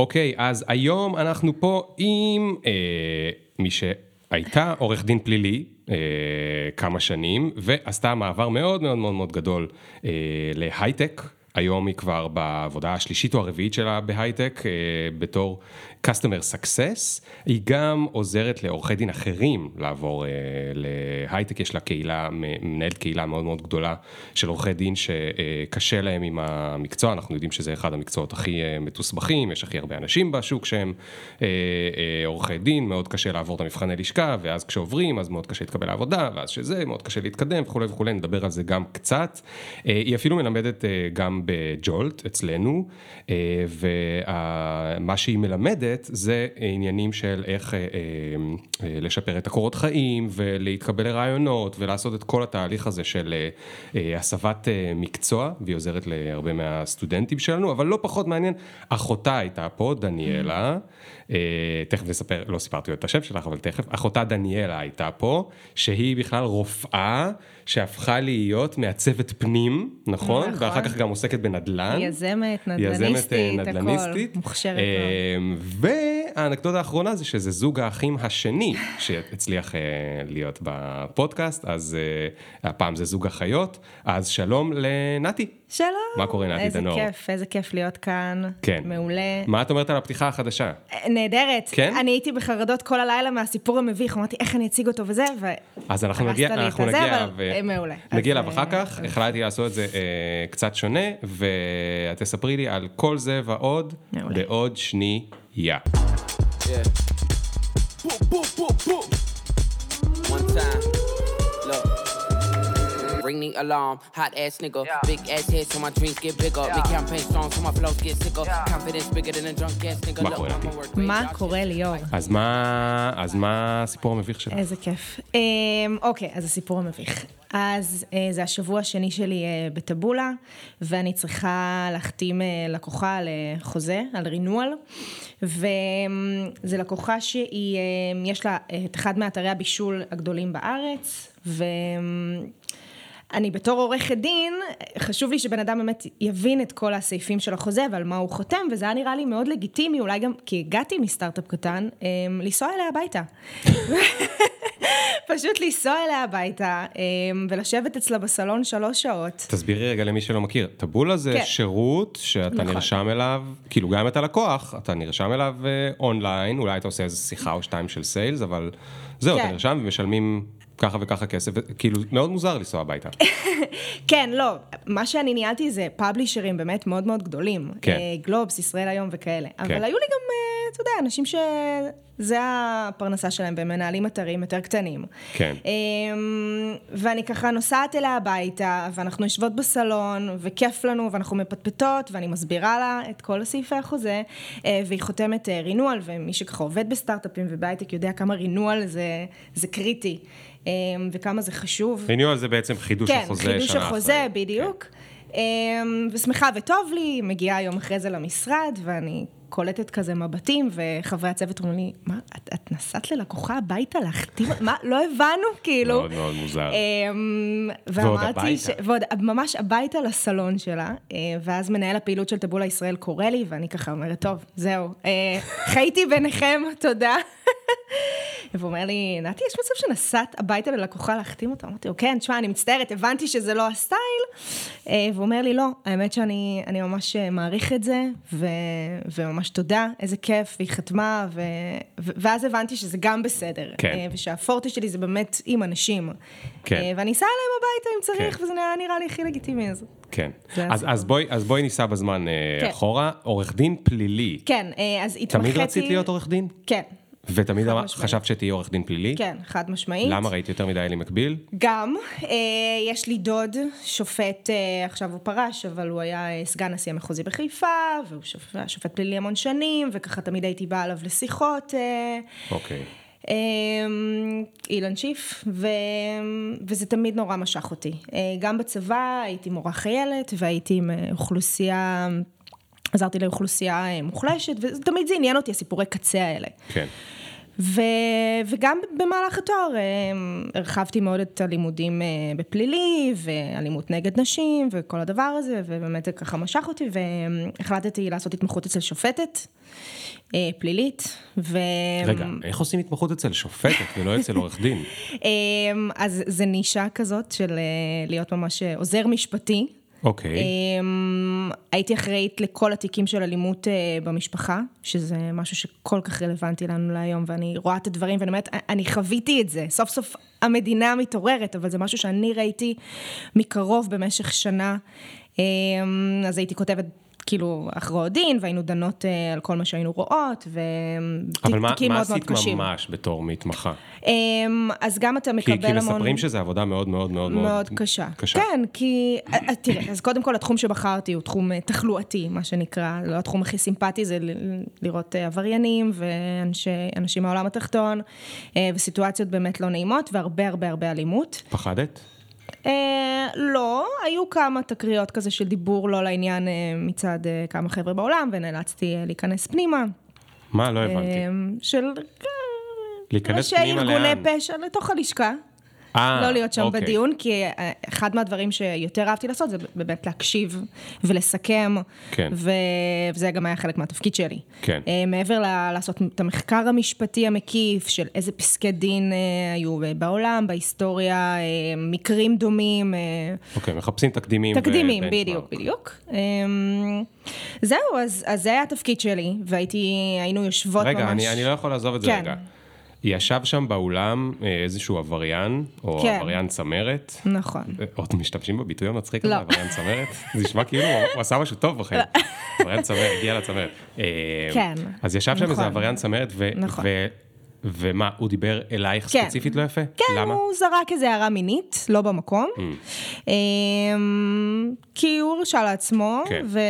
אוקיי, אז היום אנחנו פה עם אה, מי שהייתה עורך דין פלילי אה, כמה שנים, ועשתה מעבר מאוד מאוד מאוד מאוד גדול אה, להייטק. היום היא כבר בעבודה השלישית או הרביעית שלה בהייטק אה, בתור customer success, היא גם עוזרת לעורכי דין אחרים לעבור אה, להייטק, יש לה קהילה, מנהלת קהילה מאוד מאוד גדולה של עורכי דין שקשה להם עם המקצוע, אנחנו יודעים שזה אחד המקצועות הכי אה, מתוסבכים, יש הכי הרבה אנשים בשוק שהם אה, אה, עורכי דין, מאוד קשה לעבור את המבחני לשכה, ואז כשעוברים אז מאוד קשה להתקבל לעבודה, ואז שזה, מאוד קשה להתקדם וכולי וכולי, נדבר על זה גם קצת. אה, היא אפילו מלמדת אה, בג'ולט אצלנו, אה, ומה שהיא מלמדת זה עניינים של איך אה, אה, לשפר את הקורות חיים ולהתקבל לרעיונות ולעשות את כל התהליך הזה של הסבת מקצוע והיא עוזרת להרבה מהסטודנטים שלנו, אבל לא פחות מעניין, אחותה הייתה פה, דניאלה. תכף נספר, לא סיפרתי את השם שלך, אבל תכף, אחותה דניאלה הייתה פה, שהיא בכלל רופאה שהפכה להיות מעצבת פנים, נכון? נכון. ואחר כך גם עוסקת בנדל"ן. יזמת, נדל"ניסטית, יזמת, אה, נדל"ניסטית. הכל, מוכשרת אה, והאנקדוטה האחרונה זה שזה זוג האחים השני שהצליח להיות בפודקאסט, אז הפעם זה זוג אחיות, אז שלום לנתי. שלום. מה קורה נתי דנור? איזה כיף, איזה כיף להיות כאן. כן. מעולה. מה את אומרת על הפתיחה החדשה? נהדרת. כן? אני הייתי בחרדות כל הלילה מהסיפור המביך, אמרתי איך אני אציג אותו וזה, ו... אז אנחנו נגיע, אנחנו נגיע אליו. אה, מעולה. נגיע אליו אחר כך, החלטתי לעשות את זה אה, קצת שונה, ואת תספרי לי על כל זה ועוד בעוד שנייה. Yeah. One time. Ring the alarm. Hot ass nigga, yeah. big ass head so my dreams get bigger. Yeah. Big campaign strong so my flows get sicker. Yeah. Confidence bigger than a drunk ass nigga. מה קורה מה קורה ליאור? אז מה, אז מה הסיפור המביך שלך? איזה כיף. אוקיי, אז הסיפור המביך. אז זה השבוע השני שלי בטבולה, ואני צריכה להחתים לקוחה על חוזה, על רינואל, וזה לקוחה שיש לה את אחד מאתרי הבישול הגדולים בארץ, ו... אני בתור עורכת דין, חשוב לי שבן אדם באמת יבין את כל הסעיפים של החוזה ועל מה הוא חותם, וזה היה נראה לי מאוד לגיטימי, אולי גם כי הגעתי מסטארט-אפ קטן, אמ, לנסוע אליה הביתה. פשוט לנסוע אליה הביתה אמ, ולשבת אצלה בסלון שלוש שעות. תסבירי רגע למי שלא מכיר, טבולה זה כן. שירות שאתה נכון. נרשם אליו, כאילו גם אם אתה לקוח, אתה נרשם אליו אה, אונליין, אולי אתה עושה איזה שיחה או שתיים של סיילס, אבל זהו, כן. אתה נרשם ומשלמים ככה וככה כסף, כאילו מאוד מוזר לנסוע הביתה. כן, לא, מה שאני ניהלתי זה פאבלישרים באמת מאוד מאוד גדולים. כן. אה, גלובס, ישראל היום וכאלה. כן. אבל היו לי גם, אה, אתה יודע, אנשים שזה הפרנסה שלהם, והם מנהלים אתרים יותר קטנים. כן. אמ, ואני ככה נוסעת אליה הביתה, ואנחנו יושבות בסלון, וכיף לנו, ואנחנו מפטפטות, ואני מסבירה לה את כל סעיפי החוזה, אה, והיא חותמת רינואל, ומי שככה עובד בסטארט-אפים ובהייטק יודע כמה רינואל זה, זה קריטי. אמ, וכמה זה חשוב. ריניואל זה בעצם חידוש כן, החוזה אחרי. כן, חידוש החוזה, בדיוק. כן. ושמחה וטוב לי, מגיעה יום אחרי זה למשרד, ואני קולטת כזה מבטים, וחברי הצוות אומרים לי, מה, את, את נסעת ללקוחה הביתה להחתים, מה, לא הבנו, כאילו. מאוד מאוד מוזר. ועוד הביתה. ש... ועוד ממש הביתה לסלון שלה, אה, ואז מנהל הפעילות של טבולה ישראל קורא לי, ואני ככה אומרת, טוב, זהו, אה, חייתי ביניכם, תודה. והוא אומר לי, נתי, יש מצב שנסעת הביתה ללקוחה להחתים אותה? אמרתי לו, כן, תשמע, אני מצטערת, הבנתי שזה לא הסטייל. אה, והוא אומר לי, לא, האמת שאני ממש מעריך את זה, ו, וממש תודה, איזה כיף, והיא חתמה, ו, ואז הבנתי שזה גם בסדר. כן. אה, ושהפורטה שלי זה באמת עם אנשים. כן. אה, ואני אסע אליהם הביתה אם צריך, כן. וזה נראה, נראה לי הכי לגיטימי. אז... כן. אז, אז, בואי, אז בואי ניסע בזמן כן. אחורה. עורך דין פלילי. כן, אז התמחיתי... תמיד רצית להיות עורך דין? כן. ותמיד חשבת שתהיי עורך דין פלילי? כן, חד משמעית. למה ראית יותר מדי אלי מקביל? גם, אה, יש לי דוד, שופט, אה, עכשיו הוא פרש, אבל הוא היה אה, סגן נשיא המחוזי בחיפה, והוא שופט, שופט פלילי המון שנים, וככה תמיד הייתי באה עליו לשיחות. אה, אוקיי. אה, אילן שיף, ו... וזה תמיד נורא משך אותי. אה, גם בצבא הייתי מורה חיילת, והייתי עם אוכלוסייה... עזרתי לאוכלוסייה מוחלשת, ותמיד זה עניין אותי, הסיפורי קצה האלה. כן. ו, וגם במהלך התואר אה, הרחבתי מאוד את הלימודים אה, בפלילי, ואלימות נגד נשים, וכל הדבר הזה, ובאמת זה ככה משך אותי, והחלטתי לעשות התמחות אצל שופטת. פלילית, ו... רגע, איך עושים התמחות אצל שופטת ולא אצל עורך דין? אז זה נישה כזאת של להיות ממש עוזר משפטי, אוקיי. Okay. אמ, הייתי אחראית לכל התיקים של אלימות אה, במשפחה, שזה משהו שכל כך רלוונטי לנו להיום, ואני רואה את הדברים ואני אומרת, אני חוויתי את זה. סוף סוף המדינה מתעוררת, אבל זה משהו שאני ראיתי מקרוב במשך שנה. אמ, אז הייתי כותבת כאילו הכרעות דין, והיינו דנות uh, על כל מה שהיינו רואות, ותיקים מאוד מאוד קשים. אבל מה עשית ממש בתור מתמחה? Um, אז גם אתה מקבל כי, המון... כי מספרים שזה עבודה מאוד מאוד מאוד מאוד... קשה. קשה. כן, כי... אה, אה, תראה, אז קודם כל התחום שבחרתי הוא תחום תחלואתי, מה שנקרא, לא התחום הכי סימפטי, זה לראות עבריינים ואנשים מהעולם התחתון, וסיטואציות באמת לא נעימות, והרבה הרבה הרבה אלימות. פחדת? אה, לא, היו כמה תקריות כזה של דיבור לא לעניין אה, מצד אה, כמה חבר'ה בעולם, ונאלצתי להיכנס פנימה. מה? לא הבנתי. של... להיכנס פנימה לאן? ראשי ארגוני פשע לתוך הלשכה. אה, לא להיות שם אוקיי. בדיון, כי אה, אחד מהדברים שיותר אהבתי לעשות זה באמת להקשיב ולסכם, כן. וזה גם היה חלק מהתפקיד שלי. כן. אה, מעבר ל- לעשות את המחקר המשפטי המקיף של איזה פסקי דין היו בעולם, בהיסטוריה, מקרים דומים. אוקיי, מחפשים תקדימים. תקדימים, בדיוק, בדיוק. זהו, אז, אז זה היה התפקיד שלי, והיינו יושבות רגע, ממש... רגע, אני, אני לא יכול לעזוב את זה כן. רגע. ישב שם באולם אה, איזשהו עבריין, או כן. עבריין צמרת. נכון. אה, עוד משתמשים בביטוי המצחיק הזה, לא. עבריין צמרת? זה נשמע כאילו הוא עשה משהו טוב בחיים. לא. עבריין צמרת, הגיע לצמרת. אה, כן. אז ישב שם איזה נכון. עבריין צמרת, ו... נכון. ומה, הוא דיבר אלייך כן. ספציפית לא יפה? כן, למה? הוא זרק איזה הערה מינית, לא במקום. Mm. אמ, כי הוא הרשה לעצמו, כן. ו...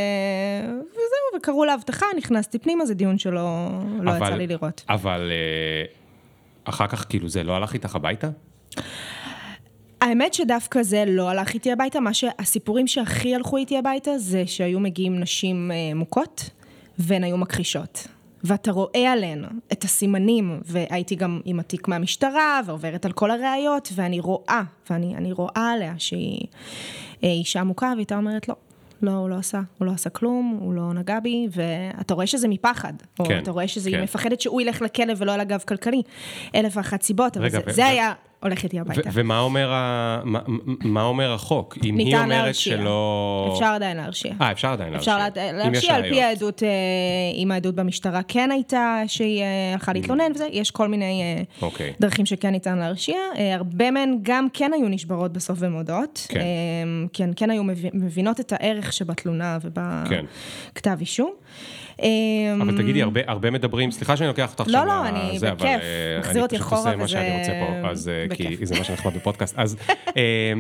וזהו, וקראו לאבטחה, נכנסתי פנימה, זה דיון שלא לא אבל, יצא לי לראות. אבל אחר כך כאילו זה לא הלך איתך הביתה? האמת שדווקא זה לא הלך איתי הביתה, מה שהסיפורים שהכי הלכו איתי הביתה זה שהיו מגיעים נשים אה, מוכות והן היו מכחישות. ואתה רואה עליהן את הסימנים, והייתי גם עם התיק מהמשטרה, ועוברת על כל הראיות, ואני רואה, ואני רואה עליה שהיא אה, אישה מוכה, והיא אומרת, לא, לא, הוא לא עשה, הוא לא עשה כלום, הוא לא נגע בי, ואתה רואה שזה מפחד. כן, או אתה רואה שזה, כן. היא מפחדת שהוא ילך לכלא ולא על הגב כלכלי. אלף ואחת סיבות, אבל רגע, זה, ו- זה היה הולך איתי הביתה. ומה אומר, ה... מה, מה אומר החוק? אם היא אומרת להרשיע. שלא... אפשר עדיין להרשיע. אה, אפשר עדיין להרשיע. אפשר להרשיע על פי העדות, אה, אם העדות במשטרה כן הייתה, שהיא אה, הלכה להתלונן וזה, יש כל מיני אה, אוקיי. דרכים שכן ניתן להרשיע. הרבה מהן גם כן היו נשברות בסוף ומודות. כן. כן, כן היו מבינות את הערך שבתלונה ובכתב כן. אישום. אבל תגידי, הרבה, הרבה מדברים, סליחה שאני לוקח אותך לא, שם, לא, אני זה, בכיף, אה, מחזיר אותי אחורה וזה... אני פשוט עושה מה שאני רוצה פה, אז אה, כי זה מה שנחמד בפודקאסט. אז אה,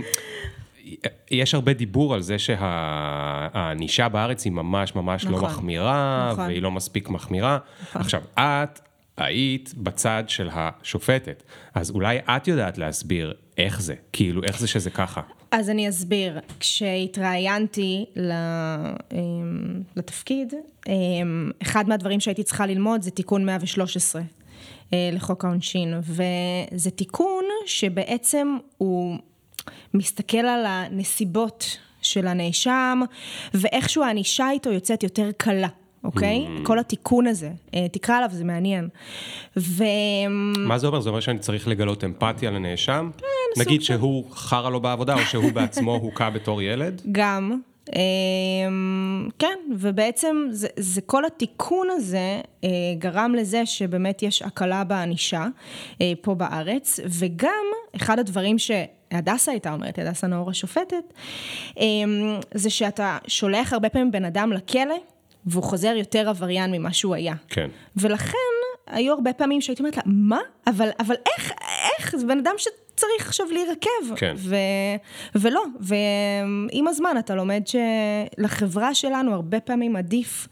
יש הרבה דיבור על זה שהענישה בארץ היא ממש ממש לא נכון, לא מחמירה, נכון. והיא לא מספיק מחמירה. נכון. עכשיו, את היית בצד של השופטת, אז אולי את יודעת להסביר איך זה, כאילו, איך זה שזה ככה. אז אני אסביר. כשהתראיינתי אמ, לתפקיד, אמ, אחד מהדברים שהייתי צריכה ללמוד זה תיקון 113 אה, לחוק העונשין, וזה תיקון שבעצם הוא מסתכל על הנסיבות של הנאשם, ואיכשהו הענישה איתו יוצאת יותר קלה. אוקיי? Mm. כל התיקון הזה, אה, תקרא עליו, זה מעניין. ו... מה זה אומר? זה אומר שאני צריך לגלות אמפתיה לנאשם? כן, נגיד שהוא חרא לו בעבודה, או שהוא בעצמו הוכה בתור ילד? גם. אמ, כן, ובעצם זה, זה כל התיקון הזה אה, גרם לזה שבאמת יש הקלה בענישה אה, פה בארץ, וגם אחד הדברים שהדסה הייתה אומרת, הדסה נאור השופטת, זה שאתה שולח הרבה פעמים בן אדם לכלא, והוא חוזר יותר עבריין ממה שהוא היה. כן. ולכן היו הרבה פעמים שהייתי אומרת לה, מה? אבל, אבל איך, איך? זה בן אדם שצריך עכשיו להירקב. כן. ו, ולא, ועם הזמן אתה לומד שלחברה שלנו הרבה פעמים עדיף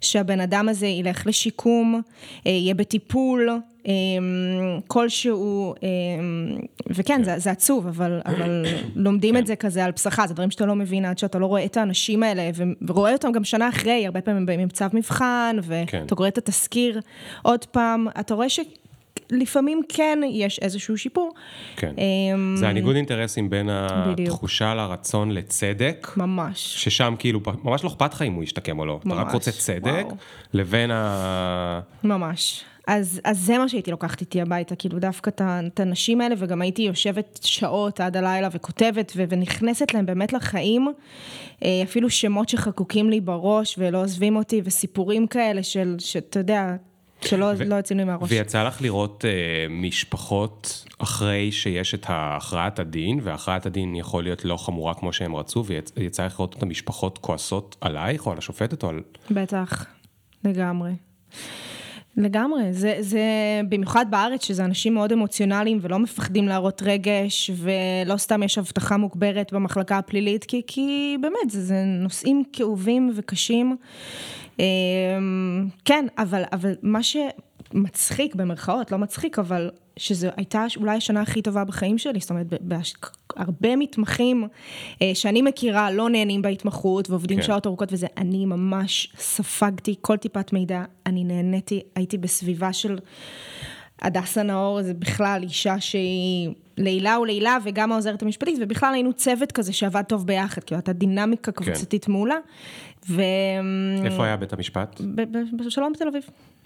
שהבן אדם הזה ילך לשיקום, אה, יהיה בטיפול. אמ, כלשהו, אמ, וכן, זה, זה עצוב, אבל, אבל לומדים את זה כזה על פסחה, זה דברים שאתה לא מבין עד שאתה לא רואה את האנשים האלה, ורואה אותם גם שנה אחרי, הרבה פעמים באים עם צו מבחן, ואתה כן. קורא את התסקיר עוד פעם, אתה רואה ש... לפעמים כן יש איזשהו שיפור. כן. אמ, זה הניגוד אינטרסים בין התחושה לרצון לצדק. ממש. ששם כאילו, ממש לא אכפת לך אם הוא ישתקם או לא. ממש. אתה רק רוצה צדק, וואו. לבין ה... ממש. אז, אז זה מה שהייתי לוקחת איתי הביתה, כאילו דווקא את הנשים האלה, וגם הייתי יושבת שעות עד הלילה וכותבת, ו, ונכנסת להם באמת לחיים, אה, אפילו שמות שחקוקים לי בראש ולא עוזבים אותי, וסיפורים כאלה של, שאתה יודע, שלא ו- לא יוצאים לי מהראש. ויצא לך לראות uh, משפחות אחרי שיש את הכרעת הדין, והכרעת הדין יכול להיות לא חמורה כמו שהם רצו, ויצא לך לראות את המשפחות כועסות עלייך או על השופטת או על... בטח, לגמרי. לגמרי, זה, זה במיוחד בארץ, שזה אנשים מאוד אמוציונליים ולא מפחדים להראות רגש, ולא סתם יש הבטחה מוגברת במחלקה הפלילית, כי, כי באמת, זה, זה נושאים כאובים וקשים. אמ, כן, אבל, אבל מה שמצחיק, במרכאות, לא מצחיק, אבל שזו הייתה אולי השנה הכי טובה בחיים שלי, זאת אומרת, הרבה מתמחים אה, שאני מכירה לא נהנים בהתמחות ועובדים כן. שעות ארוכות וזה, אני ממש ספגתי כל טיפת מידע, אני נהניתי, הייתי בסביבה של הדסה נאור, זה בכלל אישה שהיא לעילא ולעילא וגם העוזרת המשפטית, ובכלל היינו צוות כזה שעבד טוב ביחד, כאילו הייתה דינמיקה כן. קבוצתית כן. מעולה. ו... איפה היה בית המשפט? בשלום בתל אביב.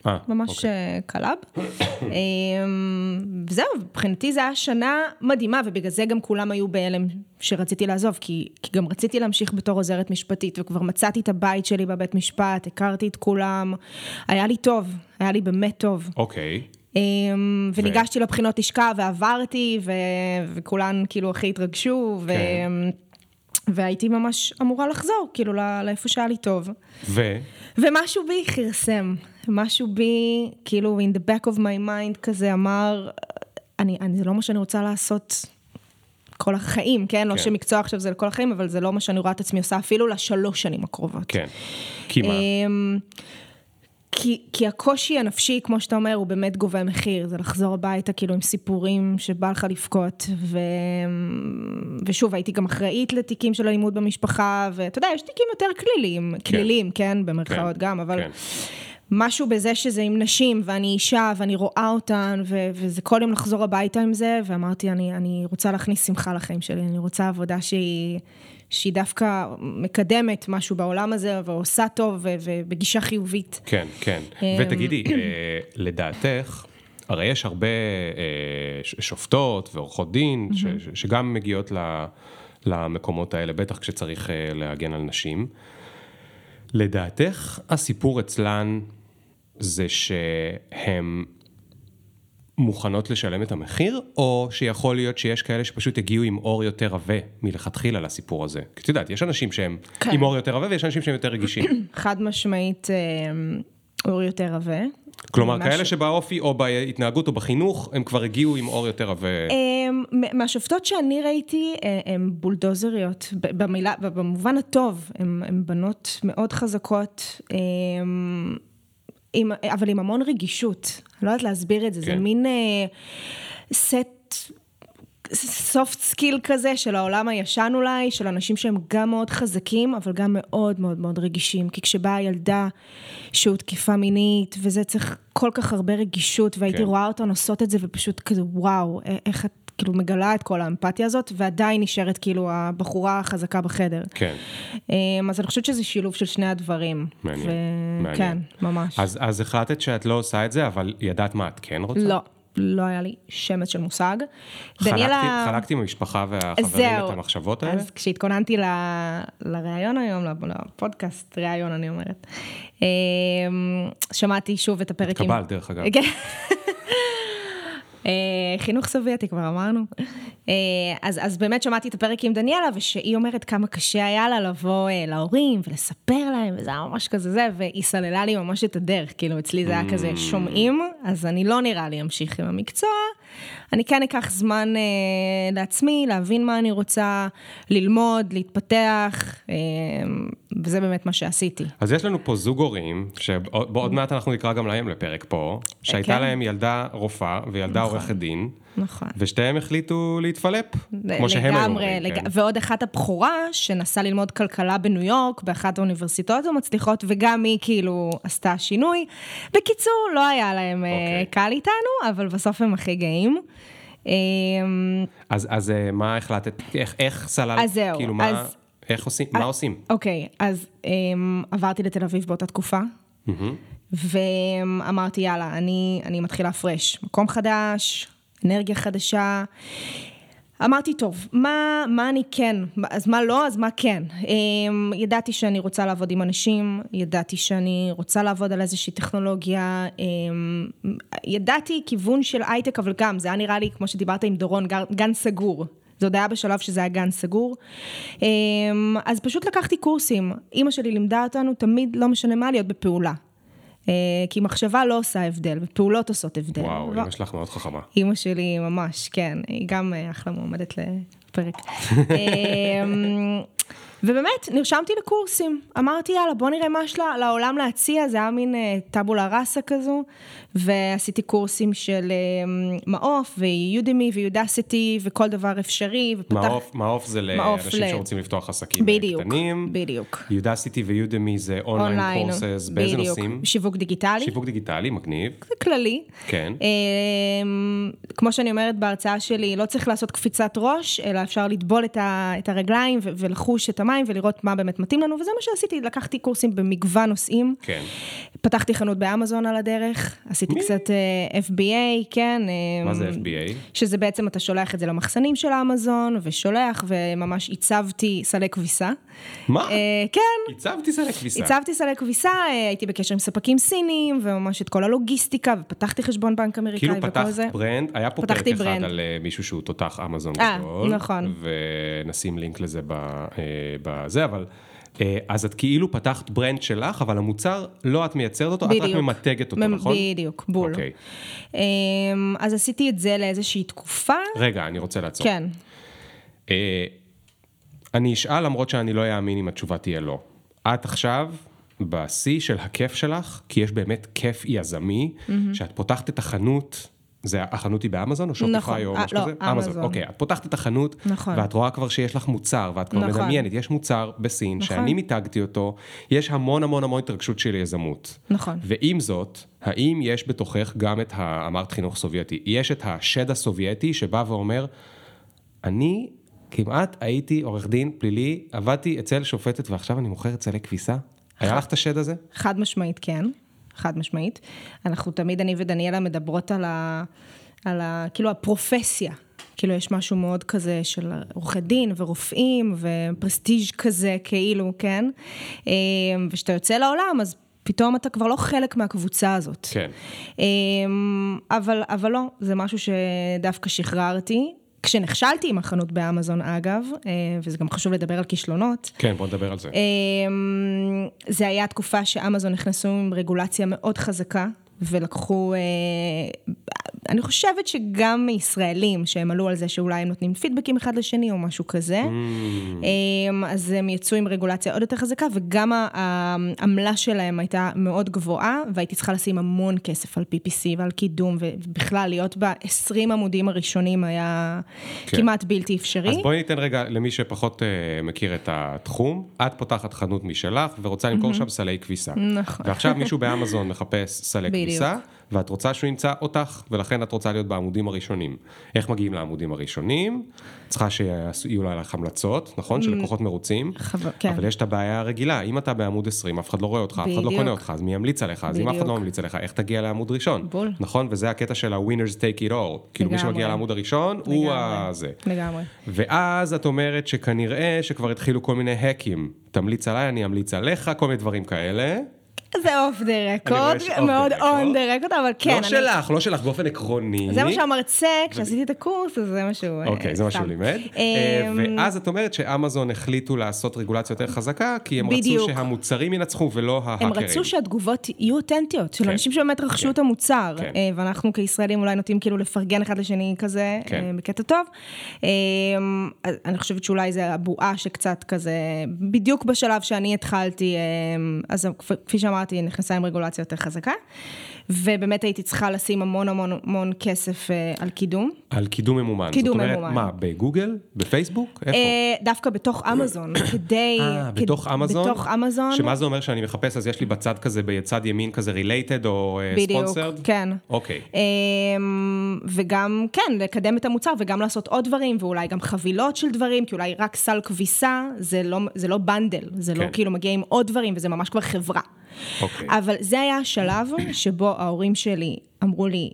אה, ממש אוקיי. אה, club. אמ, וזהו, מבחינתי זו הייתה שנה מדהימה, ובגלל זה גם כולם היו בהלם שרציתי לעזוב, כי, כי גם רציתי להמשיך בתור עוזרת משפטית, וכבר מצאתי את הבית שלי בבית משפט, הכרתי את כולם, היה לי טוב, היה לי באמת טוב. אוקיי. אמ, וניגשתי לבחינות לשכה ועברתי, ו... וכולן כאילו הכי התרגשו, ו... והייתי ממש אמורה לחזור, כאילו, לאיפה שהיה לי טוב. ו? ומשהו בי כרסם. משהו בי, כאילו, in the back of my mind כזה אמר, אני, אני, זה לא מה שאני רוצה לעשות כל החיים, כן? לא כן? לא שמקצוע עכשיו זה לכל החיים, אבל זה לא מה שאני רואה את עצמי עושה אפילו לשלוש שנים הקרובות. כן, כי מה? כי, כי הקושי הנפשי, כמו שאתה אומר, הוא באמת גובה מחיר, זה לחזור הביתה כאילו עם סיפורים שבא לך לבכות, ו... ושוב, הייתי גם אחראית לתיקים של אלימות במשפחה, ואתה יודע, יש תיקים יותר כליליים, כן. כלילים, כן, במרכאות כן, גם, אבל... כן. משהו בזה שזה עם נשים, ואני אישה, ואני רואה אותן, ו- וזה כל יום לחזור הביתה עם זה, ואמרתי, אני, אני רוצה להכניס שמחה לחיים שלי, אני רוצה עבודה שהיא, שהיא דווקא מקדמת משהו בעולם הזה, ועושה טוב, ובגישה חיובית. כן, כן. אמ, ותגידי, אה, לדעתך, הרי יש הרבה אה, שופטות ועורכות דין, שגם מגיעות למקומות האלה, בטח כשצריך אה, להגן על נשים. לדעתך, הסיפור אצלן זה שהן מוכנות לשלם את המחיר, או שיכול להיות שיש כאלה שפשוט הגיעו עם אור יותר עבה מלכתחילה לסיפור הזה? כי את יודעת, יש אנשים שהם כן. עם אור יותר עבה ויש אנשים שהם יותר רגישים. חד משמעית אה, אור יותר עבה. כלומר, כאלה ש... שבאופי או בהתנהגות או בחינוך, הם כבר הגיעו עם עור יותר עבה. אמ, מהשופטות שאני ראיתי, אה, הן בולדוזריות, במילה, במובן הטוב, הן בנות מאוד חזקות. אמ, עם, אבל עם המון רגישות, לא יודעת להסביר את זה, כן. זה מין סט, soft skill כזה של העולם הישן אולי, של אנשים שהם גם מאוד חזקים, אבל גם מאוד מאוד מאוד רגישים, כי כשבאה ילדה שהותקפה מינית, וזה צריך כל כך הרבה רגישות, והייתי כן. רואה אותן עושות את זה, ופשוט כזה, וואו, איך את... כאילו מגלה את כל האמפתיה הזאת, ועדיין נשארת כאילו הבחורה החזקה בחדר. כן. אמ, אז אני חושבת שזה שילוב של שני הדברים. מעניין, ו... מעניין. כן, ממש. אז, אז החלטת שאת לא עושה את זה, אבל ידעת מה את כן רוצה? לא. לא היה לי שמץ של מושג. חלקתי, דניאלה... חלקתי עם המשפחה והחברים זהו. את המחשבות האלה? אז כשהתכוננתי ל... לראיון היום, לפודקאסט ראיון אני אומרת, אמ, שמעתי שוב את הפרק עם... התקבלת דרך אגב. אה, חינוך סובייטי כבר אמרנו. אה, אז, אז באמת שמעתי את הפרק עם דניאלה, ושהיא אומרת כמה קשה היה לה לבוא אה, להורים ולספר להם, וזה היה ממש כזה זה, והיא סללה לי ממש את הדרך, כאילו אצלי זה היה כזה mm. שומעים, אז אני לא נראה לי אמשיך עם המקצוע, אני כן אקח זמן אה, לעצמי, להבין מה אני רוצה, ללמוד, להתפתח, אה, וזה באמת מה שעשיתי. אז יש לנו פה זוג הורים, שעוד מעט אנחנו נקרא גם להם לפרק פה, שהייתה כן. להם ילדה רופאה וילדה נכון. עורכת דין. נכון. ושתיהם החליטו להתפלפ, כמו שהם היו אומרים. לג... כן. ועוד אחת הבכורה, שנסעה ללמוד כלכלה בניו יורק, באחת האוניברסיטאות המצליחות, וגם היא כאילו עשתה שינוי. בקיצור, לא היה להם. אה, אוקיי. קל איתנו, אבל בסוף הם הכי גאים. אמ, אז, אז אה, מה החלטת, איך, איך סלל, אז זהו, כאילו מה, אז, איך עושים, מה עושים? אוקיי, אז um, עברתי לתל אביב באותה תקופה. ואמרתי, יאללה, אני, אני מתחילה פרש. מקום חדש, אנרגיה חדשה. אמרתי, טוב, מה, מה אני כן, אז מה לא, אז מה כן. אמ, ידעתי שאני רוצה לעבוד עם אנשים, ידעתי שאני רוצה לעבוד על איזושהי טכנולוגיה, אמ, ידעתי כיוון של הייטק, אבל גם, זה היה נראה לי, כמו שדיברת עם דורון, גן סגור. זה עוד היה בשלב שזה היה גן סגור. אמ, אז פשוט לקחתי קורסים. אימא שלי לימדה אותנו תמיד, לא משנה מה, להיות בפעולה. אה, כי מחשבה לא עושה הבדל, ופעולות עושות הבדל. וואו, אמא שלך מאוד חכמה. אמא שלי ממש, כן, היא גם אה, אחלה מועמדת לפרק. אמ, ובאמת, נרשמתי לקורסים. אמרתי, יאללה, בוא נראה מה יש לעולם להציע, זה היה מין אה, טבולה ראסה כזו, ועשיתי קורסים של אה, מעוף, ויודמי, ויודסיטי, וכל דבר אפשרי, ופתח... מעוף, מעוף זה לאנשים ל... שרוצים לפתוח עסקים בדיוק, קטנים. בדיוק. יודסיטי ויודמי זה אונליין קורסס, באיזה נושאים? שיווק דיגיטלי. שיווק דיגיטלי, מגניב. זה כללי. כן. אה, כמו שאני אומרת בהרצאה שלי, לא צריך לעשות קפיצת ראש, אלא אפשר לטבול את, ה, את הרגליים ולחוש את המים ולראות מה באמת מתאים לנו, וזה מה שעשיתי, לקחתי קורסים במגוון נושאים. כן. פתחתי חנות באמזון על הדרך, עשיתי מי? קצת uh, אה, FBA, כן. מה um, זה FBA? שזה בעצם, אתה שולח את זה למחסנים של האמזון, ושולח, וממש עיצבתי סלי כביסה. מה? Uh, כן. עיצבתי סלי כביסה. עיצבתי סלי כביסה, uh, הייתי בקשר עם ספקים סינים, וממש את כל הלוגיסטיקה, ופתחתי חשבון בנק אמריקאי כאילו וכל זה. כאילו פתחת ברנד, היה פה פרק אחד. על uh, מישהו שהוא תותח אמזון גדול. נכון. ונשים לינק לזה בזה, אבל... אה, אז את כאילו פתחת ברנד שלך, אבל המוצר, לא את מייצרת אותו, בדיוק. את רק ממתגת אותו, נכון? בדיוק, בול. אוקיי. אמ, אז עשיתי את זה לאיזושהי תקופה. רגע, אני רוצה לעצור. כן. אה, אני אשאל למרות שאני לא אאמין אם התשובה תהיה לא. את עכשיו בשיא של הכיף שלך, כי יש באמת כיף יזמי, mm-hmm. שאת פותחת את החנות זה החנות היא באמזון או שופיפיי נכון, או משהו לא, כזה? אמזון. אוקיי, את פותחת את החנות, נכון. ואת רואה כבר שיש לך מוצר, ואת כבר נכון. מדמיינת, יש מוצר בסין, נכון. שאני מיתגתי אותו, יש המון המון המון התרגשות של יזמות. נכון. ועם זאת, האם יש בתוכך גם את ה... אמרת חינוך סובייטי, יש את השד הסובייטי שבא ואומר, אני כמעט הייתי עורך דין פלילי, עבדתי אצל שופטת ועכשיו אני מוכר אצלי כביסה? היה לך את השד הזה? חד משמעית כן. חד משמעית. אנחנו תמיד, אני ודניאלה מדברות על ה... על ה... כאילו הפרופסיה. כאילו יש משהו מאוד כזה של עורכי דין ורופאים ופרסטיג' כזה, כאילו, כן? אה, וכשאתה יוצא לעולם, אז פתאום אתה כבר לא חלק מהקבוצה הזאת. כן. אה, אבל, אבל לא, זה משהו שדווקא שחררתי. כשנכשלתי עם החנות באמזון אגב, אה, וזה גם חשוב לדבר על כישלונות. כן, בוא נדבר על זה. זה היה תקופה שאמזון נכנסו עם רגולציה מאוד חזקה, ולקחו, אה, אני חושבת שגם ישראלים שהם עלו על זה שאולי הם נותנים פידבקים אחד לשני או משהו כזה, mm. אז הם יצאו עם רגולציה עוד יותר חזקה, וגם העמלה שלהם הייתה מאוד גבוהה, והייתי צריכה לשים המון כסף על PPC ועל קידום, ובכלל להיות ב-20 עמודים הראשונים היה כן. כמעט בלתי אפשרי. אז בואי ניתן רגע למי שפחות uh, מכיר את התחום, את פותחת חנות משלך ורוצה למכור mm-hmm. שם סלי כביסה. נכון. ועכשיו מישהו באמזון מחפש סלי כביסה. ואת רוצה שהוא ימצא אותך, ולכן את רוצה להיות בעמודים הראשונים. איך מגיעים לעמודים הראשונים? צריכה שיהיו לך המלצות, נכון? Mm. של לקוחות מרוצים. חבר, כן. אבל יש את הבעיה הרגילה, אם אתה בעמוד 20, אף אחד לא רואה אותך. אף אחד לא קונה אותך, אז מי ימליץ עליך? אז אם אף אחד לא ממליץ עליך, איך תגיע לעמוד ראשון? בול. נכון? וזה הקטע של ה- winners take it all. כאילו מי שמגיע לעמוד הראשון. הוא הזה. לגמרי. ואז את אומרת שכנראה שכבר התחילו כל מיני האקים. תמליץ עליי, אני אמליץ עליך, כל מיני דברים כאלה. זה off the record, מאוד on the record, אבל כן. לא שלך, לא שלך, באופן עקרוני. זה מה שהמרצה, כשעשיתי את הקורס, אז זה מה שהוא... אוקיי, זה מה שהוא לימד. אמ, ואז את אומרת שאמזון החליטו לעשות רגולציה יותר חזקה, כי הם רצו שהמוצרים ינצחו ולא ההאקרים. הם רצו שהתגובות יהיו אותנטיות, של כן. אנשים שבאמת רכשו כן. את המוצר, כן. אה, ואנחנו כישראלים אולי נוטים כאילו לפרגן אחד לשני כזה, אה, בקטע טוב. אני חושבת שאולי זה הבועה שקצת כזה, בדיוק בשלב שאני התחלתי, אז כפי שאמרתי, נכנסה עם רגולציה יותר חזקה. ובאמת הייתי צריכה לשים המון המון המון כסף אה, על קידום. על קידום ממומן. קידום ממומן. זאת אומרת, מה, בגוגל? בפייסבוק? איפה? אה, דווקא בתוך אמזון, כדי... אה, בתוך אמזון? בתוך אמזון. שמה זה אומר שאני מחפש, אז יש לי בצד כזה, בצד ימין כזה related או sponsored? בדיוק, כן. אוקיי. אמ, וגם, כן, לקדם את המוצר וגם לעשות עוד דברים, ואולי גם חבילות של דברים, כי אולי רק סל כביסה, זה לא, זה לא bundle, זה לא כן. לא כאילו מגיע עם עוד דברים, וזה ממש כבר חברה. אוקיי. אבל זה היה השלב שבו ההורים שלי אמרו לי,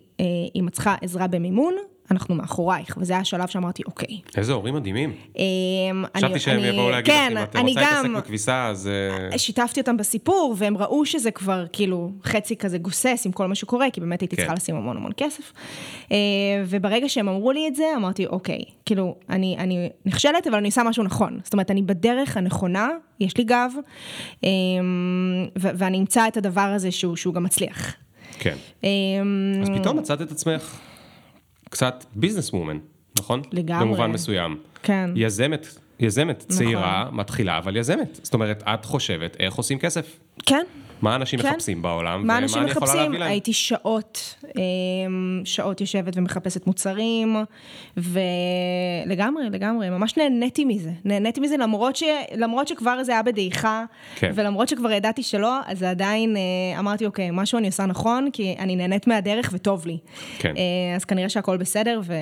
אם את צריכה עזרה במימון, אנחנו מאחורייך, וזה היה השלב שאמרתי, אוקיי. איזה הורים מדהימים. אמ, חשבתי שהם יבואו להגיד לך, אם את רוצה להתעסק בכביסה, אז... אה, שיתפתי אותם בסיפור, והם ראו שזה כבר כאילו חצי כזה גוסס עם כל מה שקורה, כי באמת הייתי צריכה כן. לשים המון המון כסף. אה, וברגע שהם אמרו לי את זה, אמרתי, אוקיי, כאילו, אני נכשלת, אבל אני עושה משהו נכון. זאת אומרת, אני בדרך הנכונה, יש לי גב, אמ, ואני אמצא את הדבר הזה שהוא גם מצליח. כן. אמ, אז פתאום מצאת את עצמך קצת ביזנס וומן, נכון? לגמרי. במובן מסוים. כן. יזמת, יזמת נכון. צעירה, מתחילה, אבל יזמת. זאת אומרת, את חושבת איך עושים כסף. כן. מה אנשים כן. מחפשים בעולם, ומה אני יכולה להביא להם. מה אנשים מחפשים? הייתי שעות, אמ, שעות יושבת ומחפשת מוצרים, ולגמרי, לגמרי, ממש נהניתי מזה. נהניתי מזה למרות, ש... למרות שכבר זה היה בדעיכה, כן. ולמרות שכבר ידעתי שלא, אז עדיין אה, אמרתי, אוקיי, משהו אני עושה נכון, כי אני נהנית מהדרך וטוב לי. כן. אה, אז כנראה שהכל בסדר, ו...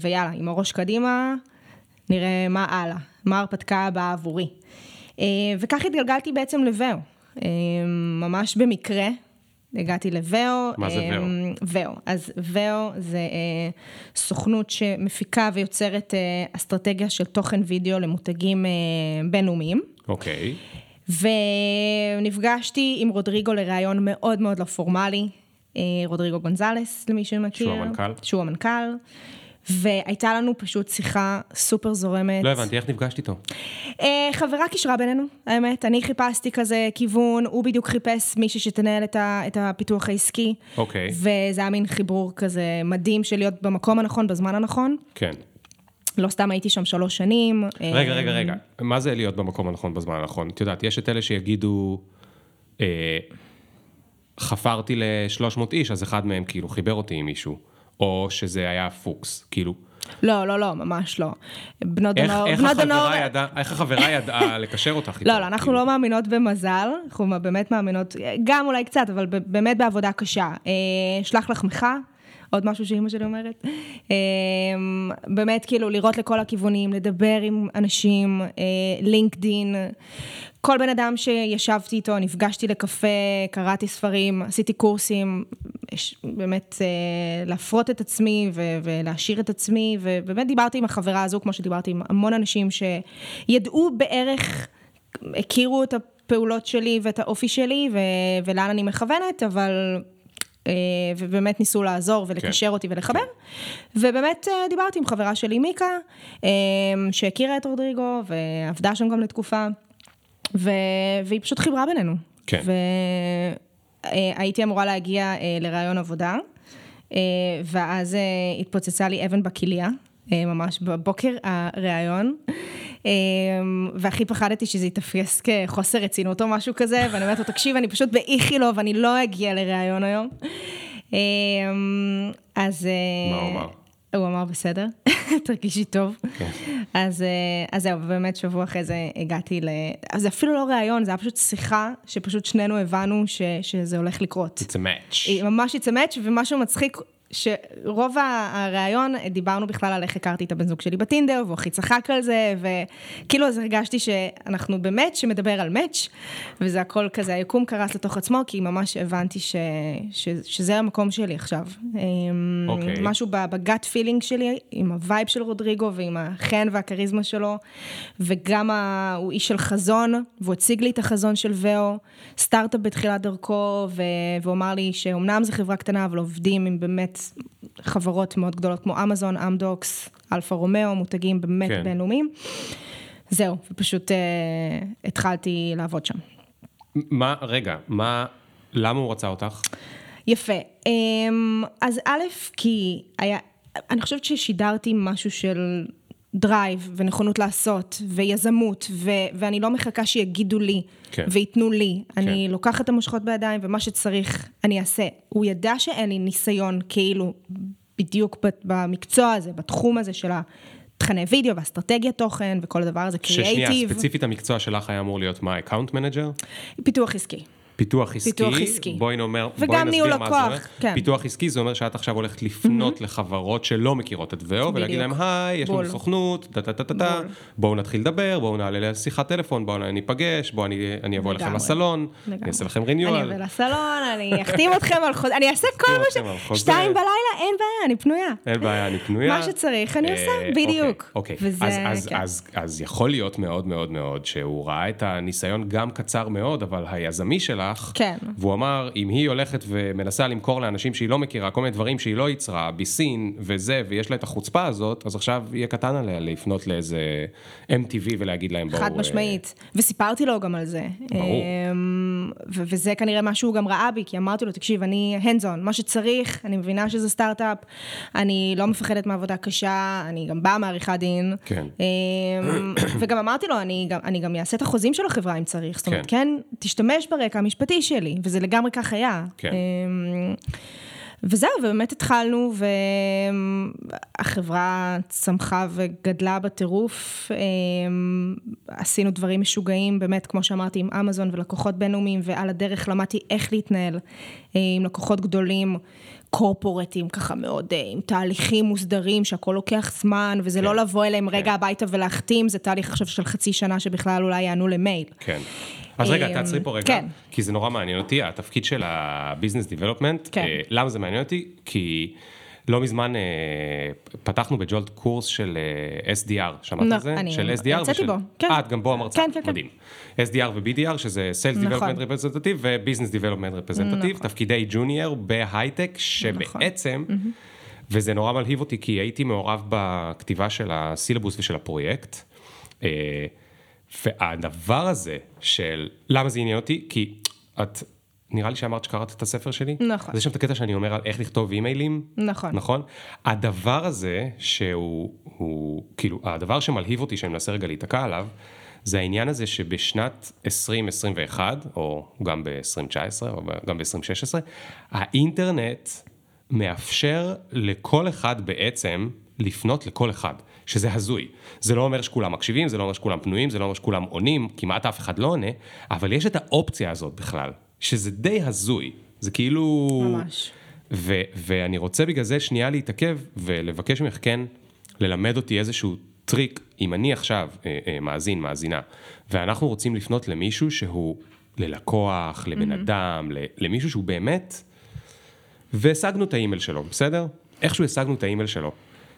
ויאללה, עם הראש קדימה, נראה מה הלאה, מה ההרפתקה הבאה עבורי. אה, וכך התגלגלתי בעצם לבאו. אמ, ממש במקרה. הגעתי לוואו. מה זה וואו? אמ, וואו. אז וואו זה אה, סוכנות שמפיקה ויוצרת אה, אסטרטגיה של תוכן וידאו למותגים אה, בינלאומיים. אוקיי. ונפגשתי עם רודריגו לראיון מאוד מאוד לא פורמלי. רודריגו גונזלס, למי שמכיר. שהוא המנכ"ל. שהוא המנכ"ל. והייתה לנו פשוט שיחה סופר זורמת. לא הבנתי, איך נפגשת איתו? אה, חברה קישרה בינינו, האמת. אני חיפשתי כזה כיוון, הוא בדיוק חיפש מישהי שתנהל את, ה, את הפיתוח העסקי. אוקיי. וזה היה מין חיבור כזה מדהים של להיות במקום הנכון, בזמן הנכון. כן. לא סתם הייתי שם שלוש שנים. רגע, רגע, אה, רגע. מה זה להיות במקום הנכון בזמן הנכון? את יודעת, יש את אלה שיגידו... אה, חפרתי ל-300 איש, אז אחד מהם כאילו חיבר אותי עם מישהו. או שזה היה פוקס, כאילו. לא, לא, לא, ממש לא. בנות הנוער... איך, איך, החברה ידע, איך החברה ידעה לקשר אותך איתו? לא, לא, אנחנו כאילו. לא מאמינות במזל, אנחנו באמת מאמינות, גם אולי קצת, אבל באמת בעבודה קשה. אה, שלח לחמך, עוד משהו שאימא שלי אומרת. אה, באמת, כאילו, לראות לכל הכיוונים, לדבר עם אנשים, לינקדין, אה, כל בן אדם שישבתי איתו, נפגשתי לקפה, קראתי ספרים, עשיתי קורסים, באמת אה, להפרות את עצמי ולהשאיר את עצמי, ובאמת דיברתי עם החברה הזו, כמו שדיברתי עם המון אנשים שידעו בערך, הכירו את הפעולות שלי ואת האופי שלי ולאן אני מכוונת, אבל אה, ובאמת ניסו לעזור ולקשר כן. אותי ולחבר. כן. ובאמת אה, דיברתי עם חברה שלי, מיקה, שהכירה את רודריגו ועבדה שם גם לתקופה. ו... והיא פשוט חיברה בינינו. כן. והייתי אמורה להגיע אה, לראיון עבודה, אה, ואז אה, התפוצצה לי אבן בכליה, ממש בבוקר הראיון. והכי פחדתי שזה יתפייס כחוסר רצינות או משהו כזה, ואני אומרת לו, תקשיב, אני פשוט באיכילוב, אני לא אגיע לראיון היום. אז... מה הוא אמר? הוא אמר בסדר, תרגישי טוב. כן. אז, אה, אז זהו, באמת שבוע אחרי זה הגעתי ל... אז זה אפילו לא ראיון, זה היה פשוט שיחה שפשוט שנינו הבנו ש, שזה הולך לקרות. It's a match. ממש it's a match, ומשהו מצחיק, שרוב הריאיון דיברנו בכלל על איך הכרתי את הבן זוג שלי בטינדר, והוא הכי צחק על זה, וכאילו אז הרגשתי שאנחנו במאץ' שמדבר על מאץ', וזה הכל כזה, היקום קרס לתוך עצמו, כי ממש הבנתי ש, ש, שזה המקום שלי עכשיו. Okay. אוקיי. משהו ב gut feeling שלי, עם ה vibe של רודריגו, ועם החן והכריזמה שלו, וגם ה... הוא איש של חזון, והוא הציג לי את החזון של ואו, סטארט-אפ בתחילת דרכו, ו... והוא אמר לי שאומנם זו חברה קטנה, אבל עובדים עם באמת חברות מאוד גדולות כמו אמזון, אמדוקס, אלפה רומאו, מותגים באמת כן. בינלאומיים. זהו, ופשוט אה, התחלתי לעבוד שם. מה, רגע, מה, למה הוא רצה אותך? יפה. אמ, אז א', כי היה, אני חושבת ששידרתי משהו של drive ונכונות לעשות ויזמות ו- ואני לא מחכה שיגידו לי כן. וייתנו לי, כן. אני לוקחת את המושכות בידיים ומה שצריך אני אעשה. הוא ידע שאין לי ניסיון כאילו בדיוק במקצוע הזה, בתחום הזה של התכני וידאו ואסטרטגיית תוכן וכל הדבר הזה, קריאייטיב. ששנייה, ספציפית המקצוע שלך היה אמור להיות מה, account manager? פיתוח עסקי. פיתוח עסקי, פיתוח עסקי. בואי נאמר, בואי נסביר מה זה אומר. כן. פיתוח עסקי זה אומר שאת עכשיו הולכת לפנות mm-hmm. לחברות שלא מכירות את ואו, ולהגיד להם, היי, יש לנו סוכנות, טה טה טה טה טה, בואו נתחיל לדבר, בואו נעלה לשיחת טלפון, בואו ניפגש, בואו אני, אני אבוא אליכם לסלון, אני אעשה לכם renewal. אני אבוא לסלון, אני אחתים אתכם על חוזה, אני אעשה כל מה ש... שתיים בלילה, אין בעיה, אני פנויה. אין בעיה, אני פנויה. מה שצריך, אני עושה, אה, בדיוק. אוקיי, אוקיי. כן. אז יכול להיות מאוד מאוד מאוד שהוא ראה את הניסיון גם קצר מאוד, אבל היזמי שלך, כן. והוא אמר, אם היא הולכת ומנסה למכור לאנשים שהיא לא מכירה, כל מיני דברים שהיא לא ייצרה, בסין וזה, ויש לה את החוצפה הזאת, אז עכשיו יהיה קטן עליה לפנות לאיזה MTV ולהגיד להם בואו... חד אה, משמעית. Uh... וסיפרתי לו גם על זה. ברור. אמ, וזה כנראה מה שהוא גם ראה בי, כי אמרתי לו, תקשיב, אני hands מה שצריך, אני מבינה שזה סטארט-אפ, אני לא מפחדת מעבודה קשה, אני גם באה מעריכת דין. כן. אמ, וגם אמרתי לו, אני גם, אני גם אעשה את החוזים של החברה אם צריך. זאת אומרת, כן, כן תשתמש ברקע המשפטי שלי, וזה לגמרי כך היה. כן. אמ, וזהו, ובאמת התחלנו, והחברה צמחה וגדלה בטירוף. אמ, עשינו דברים משוגעים, באמת, כמו שאמרתי, עם אמזון ולקוחות בינלאומיים, ועל הדרך למדתי איך להתנהל אה, עם לקוחות גדולים. קורפורטים ככה מאוד, אה, עם תהליכים מוסדרים שהכל לוקח זמן, וזה כן, לא לבוא אליהם כן. רגע הביתה ולהחתים, זה תהליך עכשיו של חצי שנה שבכלל אולי יענו למייל. כן. אז רגע, אמ, תעצרי פה רגע, כן. כי זה נורא מעניין אותי, התפקיד של ה-Business Development, כן. אה, למה זה מעניין אותי? כי לא מזמן אה, פתחנו בג'ולט קורס של אה, SDR, שמעת לא, על זה? אני של SDR ושל... בו, כן. אה, את גם בו המרצה, כן, כן, כן. מדהים. SDR ו-BDR, שזה Sales נכון. Development Representative ו-Business Development Representative, נכון. תפקידי ג'וניור בהייטק, שבעצם, נכון. וזה נורא מלהיב אותי, כי הייתי מעורב בכתיבה של הסילבוס ושל הפרויקט. והדבר הזה של, למה זה עניין אותי? כי את, נראה לי שאמרת שקראת את הספר שלי. נכון. אז יש שם את הקטע שאני אומר על איך לכתוב אימיילים. נכון. נכון? הדבר הזה שהוא, הוא, כאילו, הדבר שמלהיב אותי, שאני מנסה רגע להיתקע עליו, זה העניין הזה שבשנת 2021, או גם ב-2019, או גם ב-2016, האינטרנט מאפשר לכל אחד בעצם לפנות לכל אחד. שזה הזוי. זה לא אומר שכולם מקשיבים, זה לא אומר שכולם פנויים, זה לא אומר שכולם עונים, כמעט אף אחד לא עונה, אבל יש את האופציה הזאת בכלל, שזה די הזוי. זה כאילו... ממש. ו- ואני רוצה בגלל זה שנייה להתעכב ולבקש ממך כן ללמד אותי איזשהו טריק, אם אני עכשיו אה, אה, מאזין, מאזינה, ואנחנו רוצים לפנות למישהו שהוא ללקוח, לבן mm-hmm. אדם, למישהו שהוא באמת, והשגנו את האימייל שלו, בסדר? איכשהו השגנו את האימייל שלו.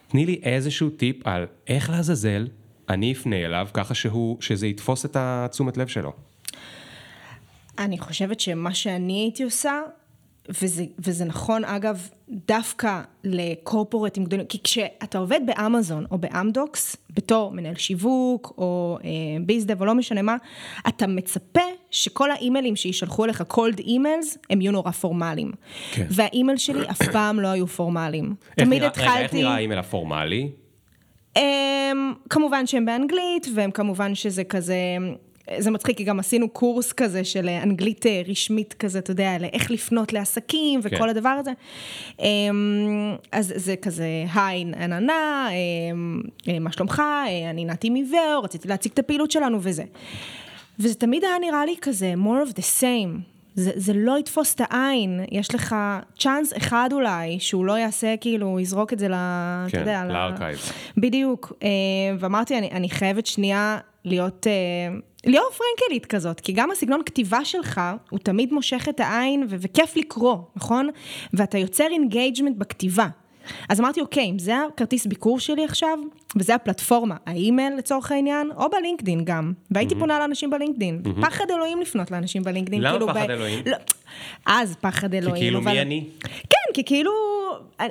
תני לי איזשהו טיפ על איך לעזאזל אני אפנה אליו ככה שהוא, שזה יתפוס את התשומת לב שלו. אני חושבת שמה שאני הייתי עושה, וזה, וזה נכון אגב דווקא לקורפורטים גדולים, כי כשאתה עובד באמזון או באמדוקס, בתור מנהל שיווק או אה, ביזדב או לא משנה מה, אתה מצפה שכל האימיילים שישלחו אליך cold emails הם יהיו נורא פורמליים. כן. והאימייל שלי אף פעם לא היו פורמליים. תמיד נראה, התחלתי... רגע, איך נראה האימייל הפורמלי? הם, כמובן שהם באנגלית, והם כמובן שזה כזה זה מצחיק, כי גם עשינו קורס כזה של אנגלית אה, רשמית כזה, אתה יודע, לאיך לפנות לעסקים וכל כן. הדבר הזה. אמ, אז זה כזה, היי, ננה, אמ, אה, מה שלומך? אה, אני נתי מוור, רציתי להציג את הפעילות שלנו וזה. וזה תמיד היה נראה לי כזה, more of the same. זה, זה לא יתפוס את העין, יש לך צ'אנס אחד אולי, שהוא לא יעשה, כאילו, יזרוק את זה ל... כן, אתה יודע, לארכייב. בדיוק, אה, ואמרתי, אני, אני חייבת שנייה להיות... ליאור פרנקלית כזאת, כי גם הסגנון כתיבה שלך, הוא תמיד מושך את העין, ו- וכיף לקרוא, נכון? ואתה יוצר engagement בכתיבה. אז אמרתי, אוקיי, אם זה הכרטיס ביקור שלי עכשיו, וזה הפלטפורמה, האימייל לצורך העניין, או בלינקדין גם. והייתי mm-hmm. פונה לאנשים בלינקדין. Mm-hmm. פחד אלוהים לפנות לאנשים בלינקדין. למה כאילו פחד ב... אלוהים? לא, אז פחד אלוהים. כי כאילו אבל... מי אני? כן, כי כאילו,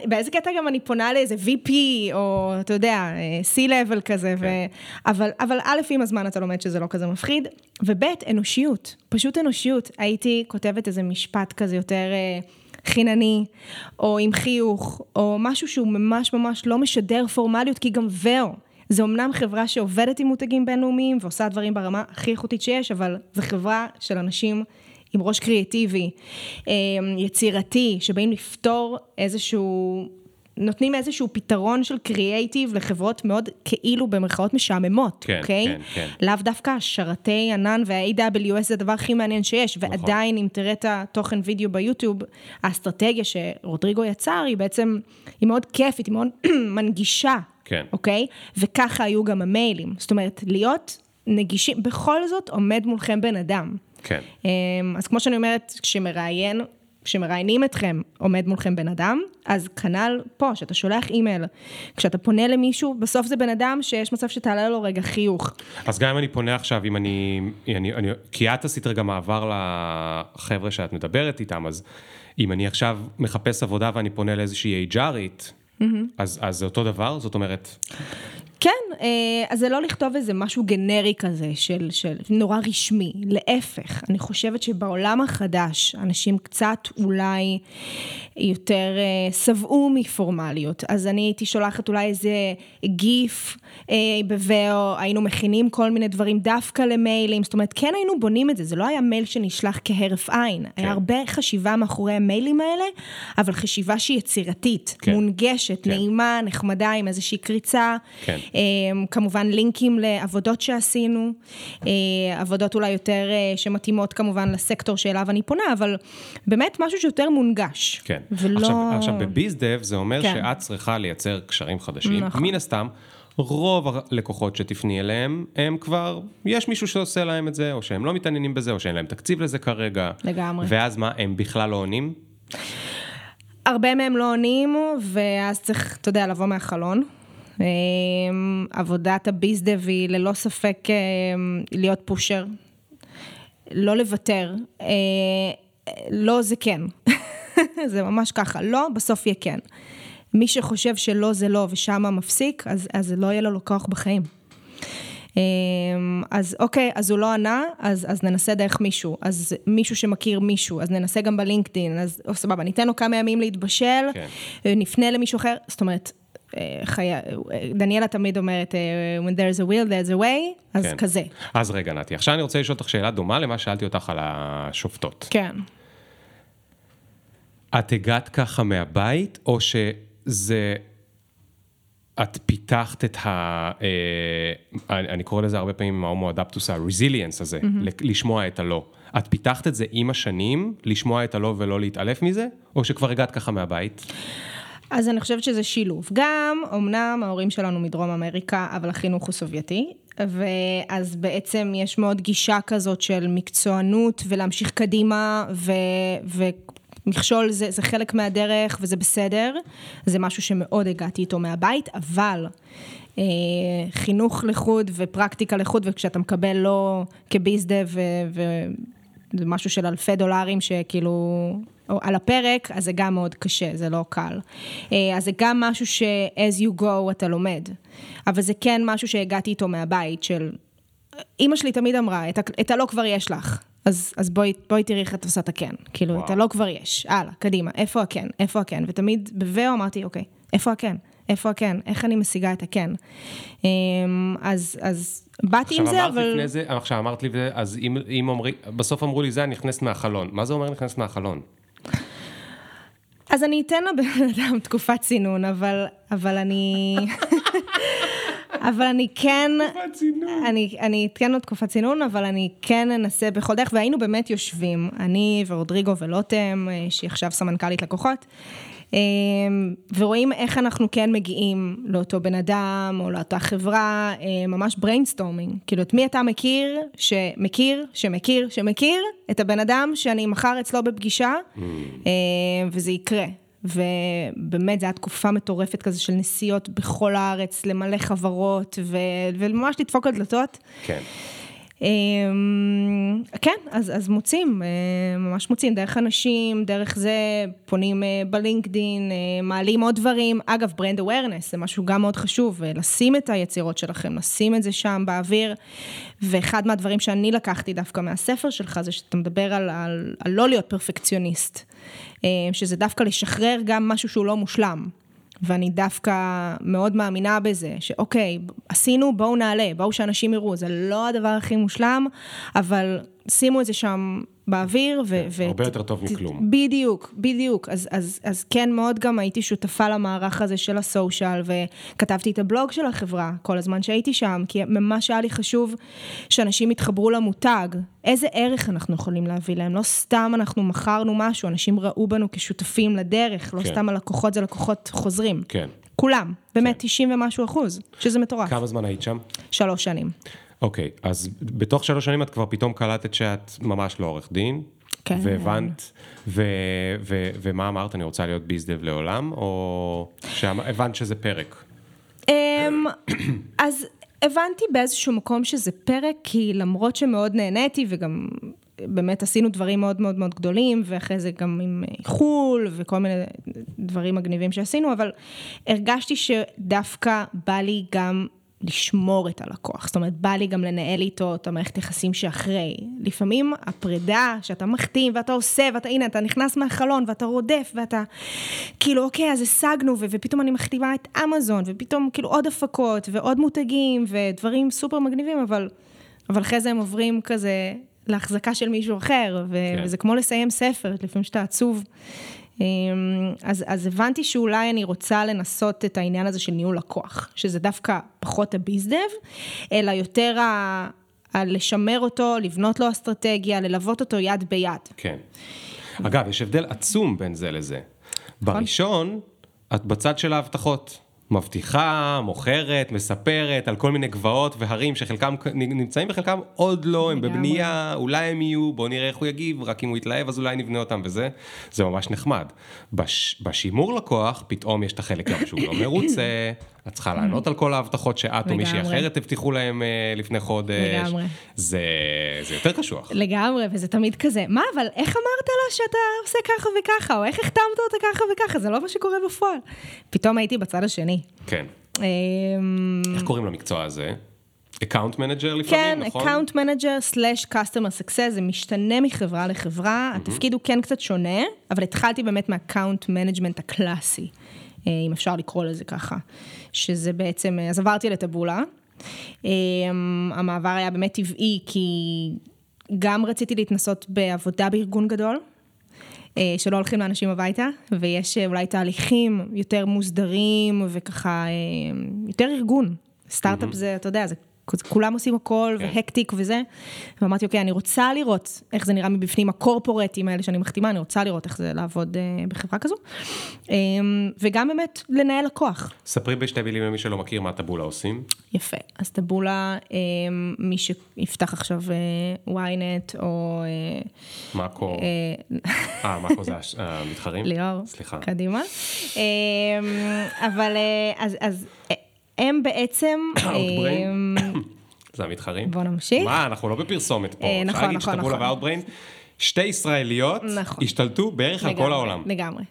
באיזה קטע גם אני פונה לאיזה VP, או אתה יודע, C-Level כזה, כן. ו... אבל, אבל א', עם הזמן אתה לומד שזה לא כזה מפחיד, וב', אנושיות, פשוט אנושיות. הייתי כותבת איזה משפט כזה יותר... אה, חינני, או עם חיוך, או משהו שהוא ממש ממש לא משדר פורמליות, כי גם ואו, זה אמנם חברה שעובדת עם מותגים בינלאומיים ועושה דברים ברמה הכי איכותית שיש, אבל זו חברה של אנשים עם ראש קריאטיבי, אה, יצירתי, שבאים לפתור איזשהו נותנים איזשהו פתרון של קריאייטיב לחברות מאוד כאילו במרכאות משעממות, כן, אוקיי? כן, כן. לאו דווקא השרתי ענן וה-AWS זה הדבר הכי מעניין שיש, נכון. ועדיין אם תראה את התוכן וידאו ביוטיוב, האסטרטגיה שרודריגו יצר היא בעצם, היא מאוד כיפית, היא מאוד מנגישה, כן. אוקיי? וככה היו גם המיילים. זאת אומרת, להיות נגישים, בכל זאת עומד מולכם בן אדם. כן. אמ, אז כמו שאני אומרת, כשמראיין כשמראיינים אתכם, עומד מולכם בן אדם, אז כנ"ל פה, כשאתה שולח אימייל, כשאתה פונה למישהו, בסוף זה בן אדם שיש מצב שתעלה לו רגע חיוך. אז גם אם אני פונה עכשיו, אם אני, אני, אני כי את עשית רגע מעבר לחבר'ה שאת מדברת איתם, אז אם אני עכשיו מחפש עבודה ואני פונה לאיזושהי HRית, mm-hmm. אז, אז זה אותו דבר? זאת אומרת... כן, אה, אז זה לא לכתוב איזה משהו גנרי כזה של, של נורא רשמי, להפך, אני חושבת שבעולם החדש אנשים קצת אולי יותר אה, שבעו מפורמליות, אז אני הייתי שולחת אולי איזה גיף אה, בוויאו, היינו מכינים כל מיני דברים דווקא למיילים, זאת אומרת כן היינו בונים את זה, זה לא היה מייל שנשלח כהרף עין, כן. היה הרבה חשיבה מאחורי המיילים האלה, אבל חשיבה שהיא יצירתית, כן. מונגשת, כן. נעימה, נחמדה, עם איזושהי קריצה. כן. אמ, כמובן לינקים לעבודות שעשינו, אה, עבודות אולי יותר אה, שמתאימות כמובן לסקטור שאליו אני פונה, אבל באמת משהו שיותר מונגש. כן. ולא... עכשיו, עכשיו בביזדב זה אומר כן. שאת צריכה לייצר קשרים חדשים. נכון. מן הסתם, רוב הלקוחות שתפני אליהם, הם כבר, יש מישהו שעושה להם את זה, או שהם לא מתעניינים בזה, או שאין להם תקציב לזה כרגע. לגמרי. ואז מה, הם בכלל לא עונים? הרבה מהם לא עונים, ואז צריך, אתה יודע, לבוא מהחלון. אמ, עבודת הביזדב היא ללא ספק אמ, להיות פושר, לא לוותר, אה, לא זה כן, זה ממש ככה, לא, בסוף יהיה כן. מי שחושב שלא זה לא ושם מפסיק, אז, אז לא יהיה לו לקוח בחיים. אמ, אז אוקיי, אז הוא לא ענה, אז, אז ננסה דרך מישהו. אז מישהו שמכיר מישהו, אז ננסה גם בלינקדאין, אז או, סבבה, ניתן לו כמה ימים להתבשל, כן. נפנה למישהו אחר, זאת אומרת, חי... דניאלה תמיד אומרת, When there's a will, there's a way, אז כן. כזה. אז רגע, נתי, עכשיו אני רוצה לשאול אותך שאלה דומה למה שאלתי אותך על השופטות. כן. את הגעת ככה מהבית, או שזה... את פיתחת את ה... אה, אני קורא לזה הרבה פעמים ההומו אדפטוס, ה-resilience הזה, mm-hmm. לשמוע את הלא. את פיתחת את זה עם השנים, לשמוע את הלא ולא להתעלף מזה, או שכבר הגעת ככה מהבית? אז אני חושבת שזה שילוב. גם, אמנם ההורים שלנו מדרום אמריקה, אבל החינוך הוא סובייטי, ואז בעצם יש מאוד גישה כזאת של מקצוענות ולהמשיך קדימה, ו... ומכשול זה, זה חלק מהדרך וזה בסדר, זה משהו שמאוד הגעתי איתו מהבית, אבל אה, חינוך לחוד ופרקטיקה לחוד, וכשאתה מקבל לא כביזדה וזה משהו של אלפי דולרים שכאילו על הפרק, אז זה גם מאוד קשה, זה לא קל. אה, אז זה גם משהו ש-as you go אתה לומד. אבל זה כן משהו שהגעתי איתו מהבית, של... אימא שלי תמיד אמרה, את, את הלא כבר יש לך. אז, אז בואי, בואי תראי איך את עושה את הכן. כאילו, וואו. את הלא כבר יש. הלאה, קדימה, איפה הכן? איפה הכן? ותמיד בוויאו אמרתי, אוקיי, איפה הכן? איפה הכן? איך אני משיגה את הכן? אמ, אז, אז באתי עם זה, אבל... זה, עכשיו אמרת לי, אז אם, אם אומרי, בסוף אמרו לי, זה, נכנסת מהחלון. מה זה אומר נכנסת מהחלון? אז אני אתן לבן אדם תקופת צינון, אבל, אבל אני... אבל אני כן... תקופת צינון. אני, אני אתן לו תקופת צינון, אבל אני כן אנסה בכל דרך, והיינו באמת יושבים, אני ורודריגו ולוטם, אה, שהיא עכשיו סמנכ"לית לקוחות, ורואים איך אנחנו כן מגיעים לאותו בן אדם או לאותה חברה, אה, ממש brainstorming. כאילו, את מי אתה מכיר, שמכיר, שמכיר, שמכיר, את הבן אדם שאני מחר אצלו בפגישה, mm. וזה יקרה. ובאמת, זו הייתה תקופה מטורפת כזה של נסיעות בכל הארץ, למלא חברות, ו... וממש לדפוק על דלתות. כן. אמ, כן, אז, אז מוצאים, אה, ממש מוצאים, דרך אנשים, דרך זה, פונים אה, בלינקדין, אה, מעלים עוד דברים. אגב, ברנד אווירנס זה משהו גם מאוד חשוב, לשים את היצירות שלכם, לשים את זה שם באוויר. ואחד מהדברים שאני לקחתי דווקא מהספר שלך, זה שאתה מדבר על, על, על לא להיות פרפקציוניסט. שזה דווקא לשחרר גם משהו שהוא לא מושלם. ואני דווקא מאוד מאמינה בזה, שאוקיי, עשינו, בואו נעלה, בואו שאנשים יראו, זה לא הדבר הכי מושלם, אבל שימו את זה שם באוויר. ו- כן, ו- הרבה יותר טוב מכלום. בדיוק, בדיוק. אז, אז, אז כן, מאוד גם הייתי שותפה למערך הזה של הסושיאל, וכתבתי את הבלוג של החברה כל הזמן שהייתי שם, כי ממש היה לי חשוב שאנשים יתחברו למותג. איזה ערך אנחנו יכולים להביא להם? לא סתם אנחנו מכרנו משהו, אנשים ראו בנו כשותפים לדרך, לא כן. סתם הלקוחות זה לקוחות חוזרים. כן. כולם, באמת כן. 90 ומשהו אחוז, שזה מטורף. כמה זמן היית שם? שלוש שנים. אוקיי, okay, אז בתוך שלוש שנים את כבר פתאום קלטת שאת ממש לא עורך דין. כן. והבנת, ו, ו, ומה אמרת, אני רוצה להיות ביזדב לעולם, או שהבנת שזה פרק? אמ, אז הבנתי באיזשהו מקום שזה פרק, כי למרות שמאוד נהניתי וגם באמת עשינו דברים מאוד מאוד מאוד גדולים, ואחרי זה גם עם חו"ל וכל מיני דברים מגניבים שעשינו, אבל הרגשתי שדווקא בא לי גם לשמור את הלקוח. זאת אומרת, בא לי גם לנהל איתו את המערכת יחסים שאחרי. לפעמים הפרידה שאתה מחתים ואתה עושה, ואתה, הנה, אתה נכנס מהחלון ואתה רודף ואתה, כאילו, אוקיי, אז השגנו, ו- ופתאום אני מחתימה את אמזון, ופתאום כאילו עוד הפקות ועוד מותגים ודברים סופר מגניבים, אבל, אבל אחרי זה הם עוברים כזה להחזקה של מישהו אחר, ו- כן. וזה כמו לסיים ספר, לפעמים שאתה עצוב. אמ, אז, אז הבנתי שאולי אני רוצה לנסות את העניין הזה של ניהול לקוח, שזה דווקא פחות הביזדב, אלא יותר ה... ה... לשמר אותו, לבנות לו אסטרטגיה, ללוות אותו יד ביד. כן. אגב, יש הבדל עצום בין זה לזה. נכון. בראשון, את בצד של ההבטחות. מבטיחה, מוכרת, מספרת על כל מיני גבעות והרים שחלקם נמצאים וחלקם עוד לא, הם בבנייה, אולי הם יהיו, בואו נראה איך הוא יגיב, רק אם הוא יתלהב אז אולי נבנה אותם וזה, זה ממש נחמד. בש, בשימור לקוח, פתאום יש את החלק שהוא לא מרוצה, את צריכה לענות על כל ההבטחות שאת או מישהי אחרת הבטיחו להם אה, לפני חודש. לגמרי. זה, זה יותר קשוח. לגמרי, וזה תמיד כזה, מה, אבל איך אמרת לה שאתה עושה ככה וככה, או איך החתמת אותה ככה וככה, זה לא מה שקורה בפועל. פתאום הייתי בצד השני. כן. אמ, איך קוראים למקצוע הזה? account manager לפעמים, כן, נכון? כן, account manager slash customer success, זה משתנה מחברה לחברה, mm-hmm. התפקיד הוא כן קצת שונה, אבל התחלתי באמת מה account management הקלאסי, אם אפשר לקרוא לזה ככה. שזה בעצם, אז עברתי לטבולה. אמ, המעבר היה באמת טבעי, כי גם רציתי להתנסות בעבודה בארגון גדול, אה, שלא הולכים לאנשים הביתה, ויש אה, אולי תהליכים יותר מוסדרים וככה, אה, יותר ארגון. סטארט-אפ mm-hmm. זה, אתה יודע, זה כולם עושים הכל, כן. והקטיק וזה. ואמרתי, אוקיי, אני רוצה לראות איך זה נראה מבפנים, הקורפורטים האלה שאני מחתימה, אני רוצה לראות איך זה לעבוד uh, בחברה כזו. Um, וגם באמת לנהל לקוח. ספרי בשתי מילים למי שלא מכיר מה טבולה עושים. יפה. אז טבולה, um, מי שיפתח עכשיו uh, ynet או... Uh, מאקו. אה, מאקו זה המתחרים? ליאור. סליחה. קדימה. Um, אבל uh, אז... אז הם בעצם... זה המתחרים. בוא נמשיך. מה, אנחנו לא בפרסומת פה. אה, נכון, נכון, נכון. שתי ישראליות נכון. השתלטו בערך על כל העולם. לגמרי.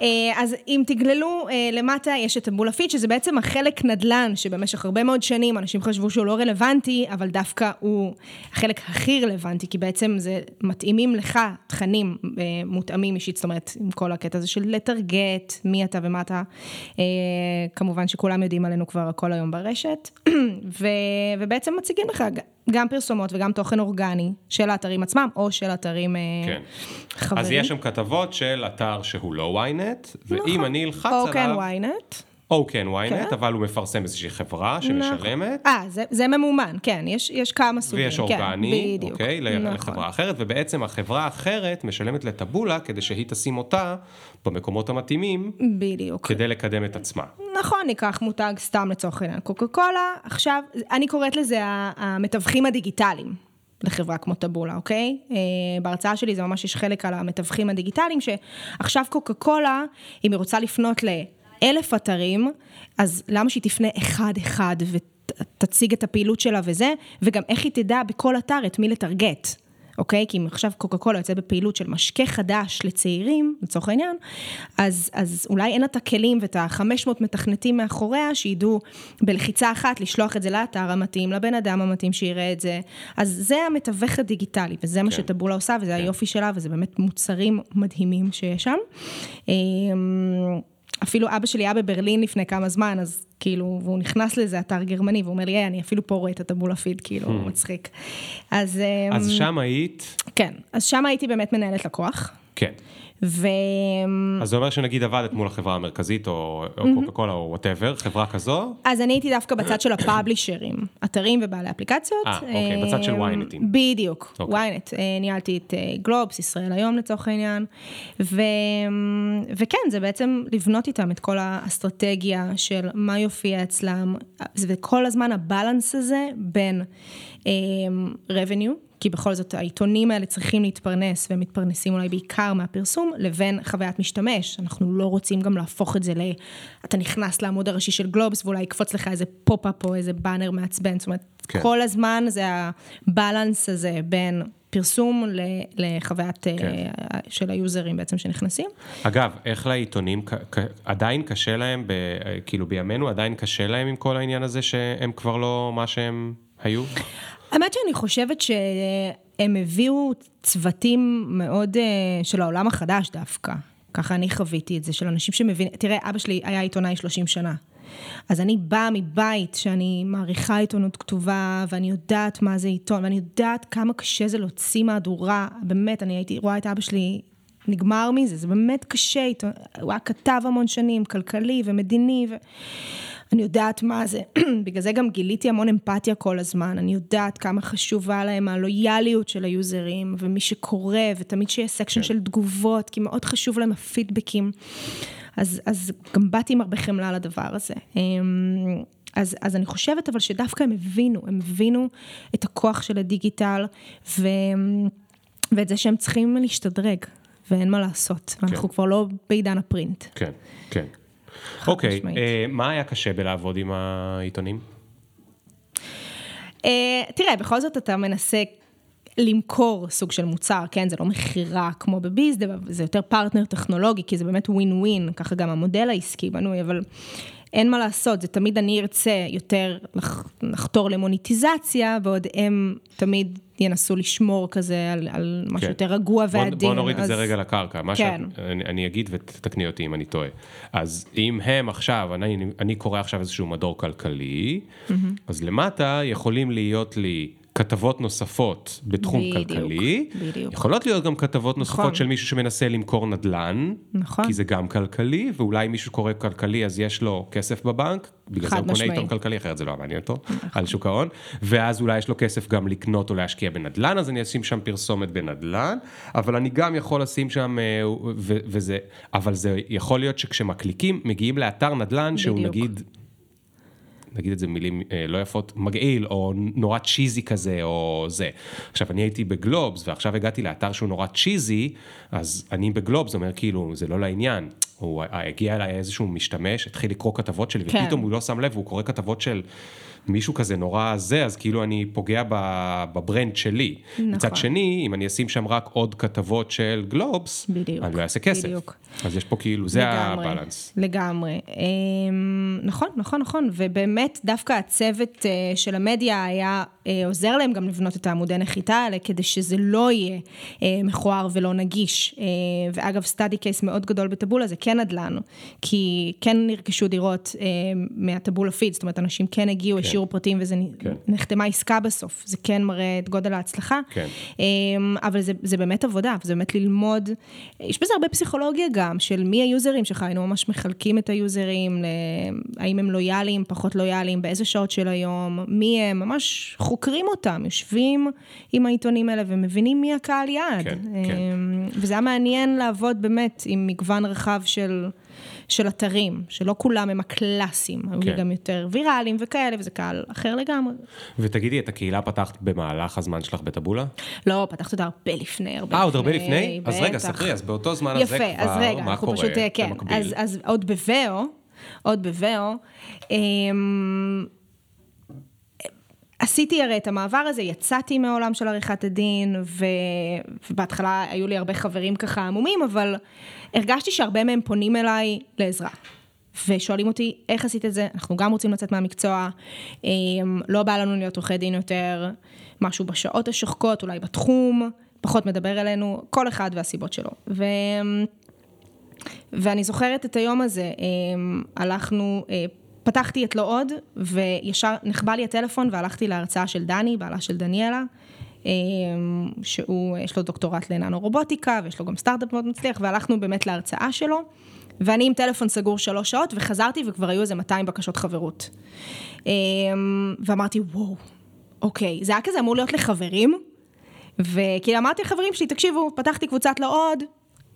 אה, אז אם תגללו אה, למטה, יש את הבול הפיט, שזה בעצם החלק נדל"ן, שבמשך הרבה מאוד שנים אנשים חשבו שהוא לא רלוונטי, אבל דווקא הוא החלק הכי רלוונטי, כי בעצם זה מתאימים לך תכנים אה, מותאמים אישית, זאת אומרת, עם כל הקטע הזה של לטרגט, מי אתה ומה אתה. כמובן שכולם יודעים עלינו כבר כל היום ברשת, ו, ובעצם מציגים לך גם פרסומות וגם תוכן אורגני של האתרים עצמם, או של אתרים כן. חברים. אז יש שם כתבות של אתר שהוא לא ynet, נכון. ואם אני אלחץ עליו... או כן ynet. כן ynet, כן. אבל הוא מפרסם איזושהי חברה נכון. שמשלמת. אה, זה, זה ממומן, כן, יש, יש כמה סוגים. ויש כן, אורגני, כן, אוקיי, נכון. לחברה אחרת, ובעצם החברה האחרת משלמת לטבולה כדי שהיא תשים אותה במקומות המתאימים. בדיוק. כדי לקדם את עצמה. נכון, ניקח מותג סתם לצורך העניין, קוקה קולה, עכשיו, אני קוראת לזה המתווכים הדיגיטליים. לחברה כמו טבולה, אוקיי? Uh, בהרצאה שלי זה ממש יש חלק על המתווכים הדיגיטליים, שעכשיו קוקה קולה, אם היא רוצה לפנות לאלף אתרים, אז למה שהיא תפנה אחד-אחד ותציג את הפעילות שלה וזה, וגם איך היא תדע בכל אתר את מי לטרגט. אוקיי? כי אם עכשיו קוקה קולה יוצאת בפעילות של משקה חדש לצעירים, לצורך העניין, אז, אז אולי אין לה את הכלים ואת ה-500 מתכנתים מאחוריה, שידעו בלחיצה אחת לשלוח את זה לאתר המתאים, לבן אדם המתאים שיראה את זה. אז זה המתווך הדיגיטלי, וזה כן. מה שטבולה עושה, וזה כן. היופי שלה, וזה באמת מוצרים מדהימים שיש שם. אפילו אבא שלי היה בברלין לפני כמה זמן, אז כאילו, והוא נכנס לאיזה אתר גרמני, והוא אומר לי, אני אפילו פה רואה את הטבולה פיד, כאילו, hmm. מצחיק. אז... אז אמ, שם היית? כן, אז שם הייתי באמת מנהלת לקוח. כן. ו... אז זה אומר שנגיד עבדת מול החברה המרכזית, או קוקה קולה, או whatever, חברה כזו? אז אני הייתי דווקא בצד של הפאבלישרים, אתרים ובעלי אפליקציות. אה, אוקיי, בצד של ynet. בדיוק, אוקיי. ynet. אה, ניהלתי את אה, גלובס, ישראל היום לצורך העניין. ו... וכן, זה בעצם לבנות איתם את כל האסטרטגיה של מה יופיע אצלם, וכל הזמן ה balance הזה בין revenue, כי בכל זאת העיתונים האלה צריכים להתפרנס, והם מתפרנסים אולי בעיקר מהפרסום, לבין חוויית משתמש. אנחנו לא רוצים גם להפוך את זה ל... אתה נכנס לעמוד הראשי של גלובס, ואולי יקפוץ לך איזה pop-up או איזה באנר מעצבן. זאת אומרת, כן. כל הזמן זה ה balance הזה בין פרסום לחוויית אה, כן. של היוזרים בעצם שנכנסים. אגב, איך לעיתונים, עדיין קשה להם, ב, כאילו בימינו עדיין קשה להם עם כל העניין הזה שהם כבר לא מה שהם היו? האמת שאני חושבת שהם הביאו צוותים מאוד uh, של העולם החדש דווקא. ככה אני חוויתי את זה, של אנשים שמבינים, תראה, אבא שלי היה עיתונאי 30 שנה. אז אני באה מבית שאני מעריכה עיתונות כתובה, ואני יודעת מה זה עיתון, ואני יודעת כמה קשה זה להוציא מהדורה, באמת, אני הייתי רואה את אבא שלי נגמר מזה, זה באמת קשה, הוא היה כתב המון שנים, כלכלי ומדיני, ו... אני יודעת מה זה. בגלל זה גם גיליתי המון אמפתיה כל הזמן. אני יודעת כמה חשובה להם הלויאליות של היוזרים, ומי שקורא, ותמיד שיהיה section כן. של תגובות, כי מאוד חשוב להם הפידבקים. אז, אז גם באתי עם הרבה חמלה לדבר הזה. אמ, אז, אז אני חושבת אבל שדווקא הם הבינו, הם הבינו את הכוח של הדיגיטל, ו, ואת זה שהם צריכים להשתדרג, ואין מה לעשות. כן. אנחנו כבר לא בעידן ה print. כן, כן. אוקיי, okay, uh, מה היה קשה בלעבוד עם העיתונים? Uh, תראה, בכל זאת אתה מנסה למכור סוג של מוצר, כן? זה לא מכירה כמו בביזדה, זה יותר פרטנר טכנולוגי, כי זה באמת ווין ווין, ככה גם המודל העסקי בנוי, אבל אין מה לעשות, זה תמיד אני ארצה יותר לח, לחתור למוניטיזציה, ועוד הם תמיד ינסו לשמור כזה על, על משהו כן. יותר רגוע ועדין. בוא, בוא נוריד אז... את זה רגע לקרקע. מה כן. שאת, אני, אני אגיד ותתקני אותי אם אני טועה. אז אם הם עכשיו, אני, אני קורא עכשיו איזשהו מדור כלכלי, mm-hmm. אז למטה יכולים להיות לי כתבות נוספות בתחום בדיוק, כלכלי. בדיוק. יכולות להיות גם כתבות נוספות נכון. של מישהו שמנסה למכור נדל"ן. נכון. כי זה גם כלכלי, ואולי מישהו קורא כלכלי אז יש לו כסף בבנק, בגלל זה הוא קונה עיתון כלכלי, אחרת זה לא מעניין אותו, נכון. על שוק ההון. ואז אולי יש לו כסף גם לקנות או להשקיע בנדל"ן, אז אני אשים שם פרסומת בנדל"ן, אבל אני גם יכול לשים שם, אה, וזה, אבל זה יכול להיות שכשמקליקים, מגיעים לאתר נדל"ן בדיוק. שהוא נגיד... נגיד את זה במילים אה, לא יפות, מגעיל, או נורא cheesy כזה, או זה. עכשיו, אני הייתי בגלובס, ועכשיו הגעתי לאתר שהוא נורא cheesy, אז אני בגלובס, אומר כאילו, זה לא לעניין. הוא הגיע אליי איזשהו משתמש, התחיל לקרוא כתבות שלי, כן. ופתאום הוא לא שם לב, הוא קורא כתבות של... מישהו כזה נורא זה, אז כאילו אני פוגע בברנד שלי. נכון. מצד שני, אם אני אשים שם רק עוד כתבות של גלובס, בדיוק, אני לא אעשה כסף. בדיוק. אז יש פה כאילו, זה לגמרי, הבלנס. לגמרי. אמ, נכון, נכון, נכון, ובאמת דווקא הצוות אה, של המדיה היה אה, עוזר להם גם לבנות את העמודי נחיתה האלה, כדי שזה לא יהיה אה, מכוער ולא נגיש. ואגב, סטאדי קייס מאוד גדול בטבולה זה כן נדל"ן, כי כן נרכשו דירות מהטבולה פיד, זאת אומרת, אנשים כן הגיעו, כן. שיעור פרטים וזה כן. נחתמה עסקה בסוף. זה כן מראה את גודל ההצלחה. כן. אבל זה, זה באמת עבודה, זה באמת ללמוד. יש בזה הרבה פסיכולוגיה גם, של מי היוזרים שלך, היינו ממש מחלקים את היוזרים, האם הם לויאליים, פחות לויאליים, באיזה שעות של היום, מי הם, ממש חוקרים אותם, יושבים עם העיתונים האלה ומבינים מי הקהל יעד. כן, כן. וזה היה מעניין לעבוד באמת עם מגוון רחב של... של אתרים, שלא כולם הם הקלאסיים, כן. היו גם יותר ויראליים וכאלה, וזה קהל אחר לגמרי. ותגידי, את הקהילה פתחת במהלך הזמן שלך בטבולה? לא, פתחת אותה הרבה לפני, הרבה לפני. אה, עוד הרבה לפני? בטח. אז רגע, ספרי, אז באותו זמן יפה, הזה כבר, אז רגע, מה קורה פשוט, כן, אז, אז עוד בוואו, עוד בוואו, אמ, עשיתי הרי את המעבר הזה, יצאתי מהעולם של עריכת הדין, ו... ובהתחלה היו לי הרבה חברים ככה עמומים, אבל הרגשתי שהרבה מהם פונים אליי לעזרה. ושואלים אותי, איך עשית את זה? אנחנו גם רוצים לצאת מהמקצוע, אמ, לא בא לנו להיות עורכי דין יותר, משהו בשעות השוחקות, אולי בתחום, פחות מדבר אלינו, כל אחד והסיבות שלו. ו... ואני זוכרת את היום הזה, אמ, הלכנו, אה, פתחתי את לא עוד, וישר נחבא לי הטלפון והלכתי להרצאה של דני, בעלה של דניאלה, אמ, שהוא, יש לו דוקטורט לננו רובוטיקה, ויש לו גם סטארט-אפ מאוד מצליח, והלכנו באמת להרצאה שלו, ואני עם טלפון סגור שלוש שעות, וחזרתי וכבר היו איזה 200 בקשות חברות. אמ, ואמרתי, וואו, אוקיי, זה היה כזה אמור להיות לחברים, וכאילו אמרתי לחברים שלי, תקשיבו, פתחתי קבוצת לא עוד,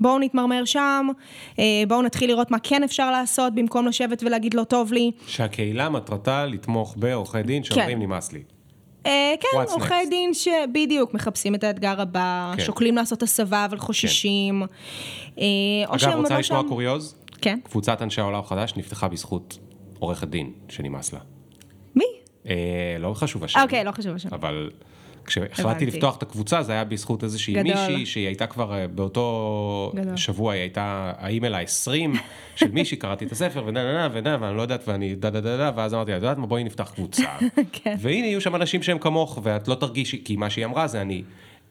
בואו נתמרמר שם, אה, בואו נתחיל לראות מה כן אפשר לעשות, במקום לשבת ולהגיד לא טוב לי. שהקהילה מטרתה לתמוך בעורכי דין שאומרים כן. נמאס לי. אה, כן, עורכי דין שבדיוק מחפשים את האתגר הבא, כן. שוקלים לעשות הסבה אבל חוששים. כן. אגב, רוצה לשמוע שם... קוריוז? כן. קבוצת אנשי העולם החדש נפתחה בזכות עורכת דין שנמאס לה. מי? אה, לא חשוב השם. אוקיי, לא חשוב השם. אבל כשהחלטתי לפתוח את הקבוצה, זה היה בזכות איזושהי גדול. מישהי שהיא הייתה כבר, אה, באותו גדול. שבוע היא הייתה האימייל ה-20 של מישהי, קראתי את הספר, ודה דה דה דה, ואני לא יודעת, ואני דה דה דה דה, ואז אמרתי, את יודעת מה, בואי נפתח קבוצה. כן. והנה, יהיו שם אנשים שהם כמוך, ואת לא תרגישי, כי מה שהיא אמרה זה אני.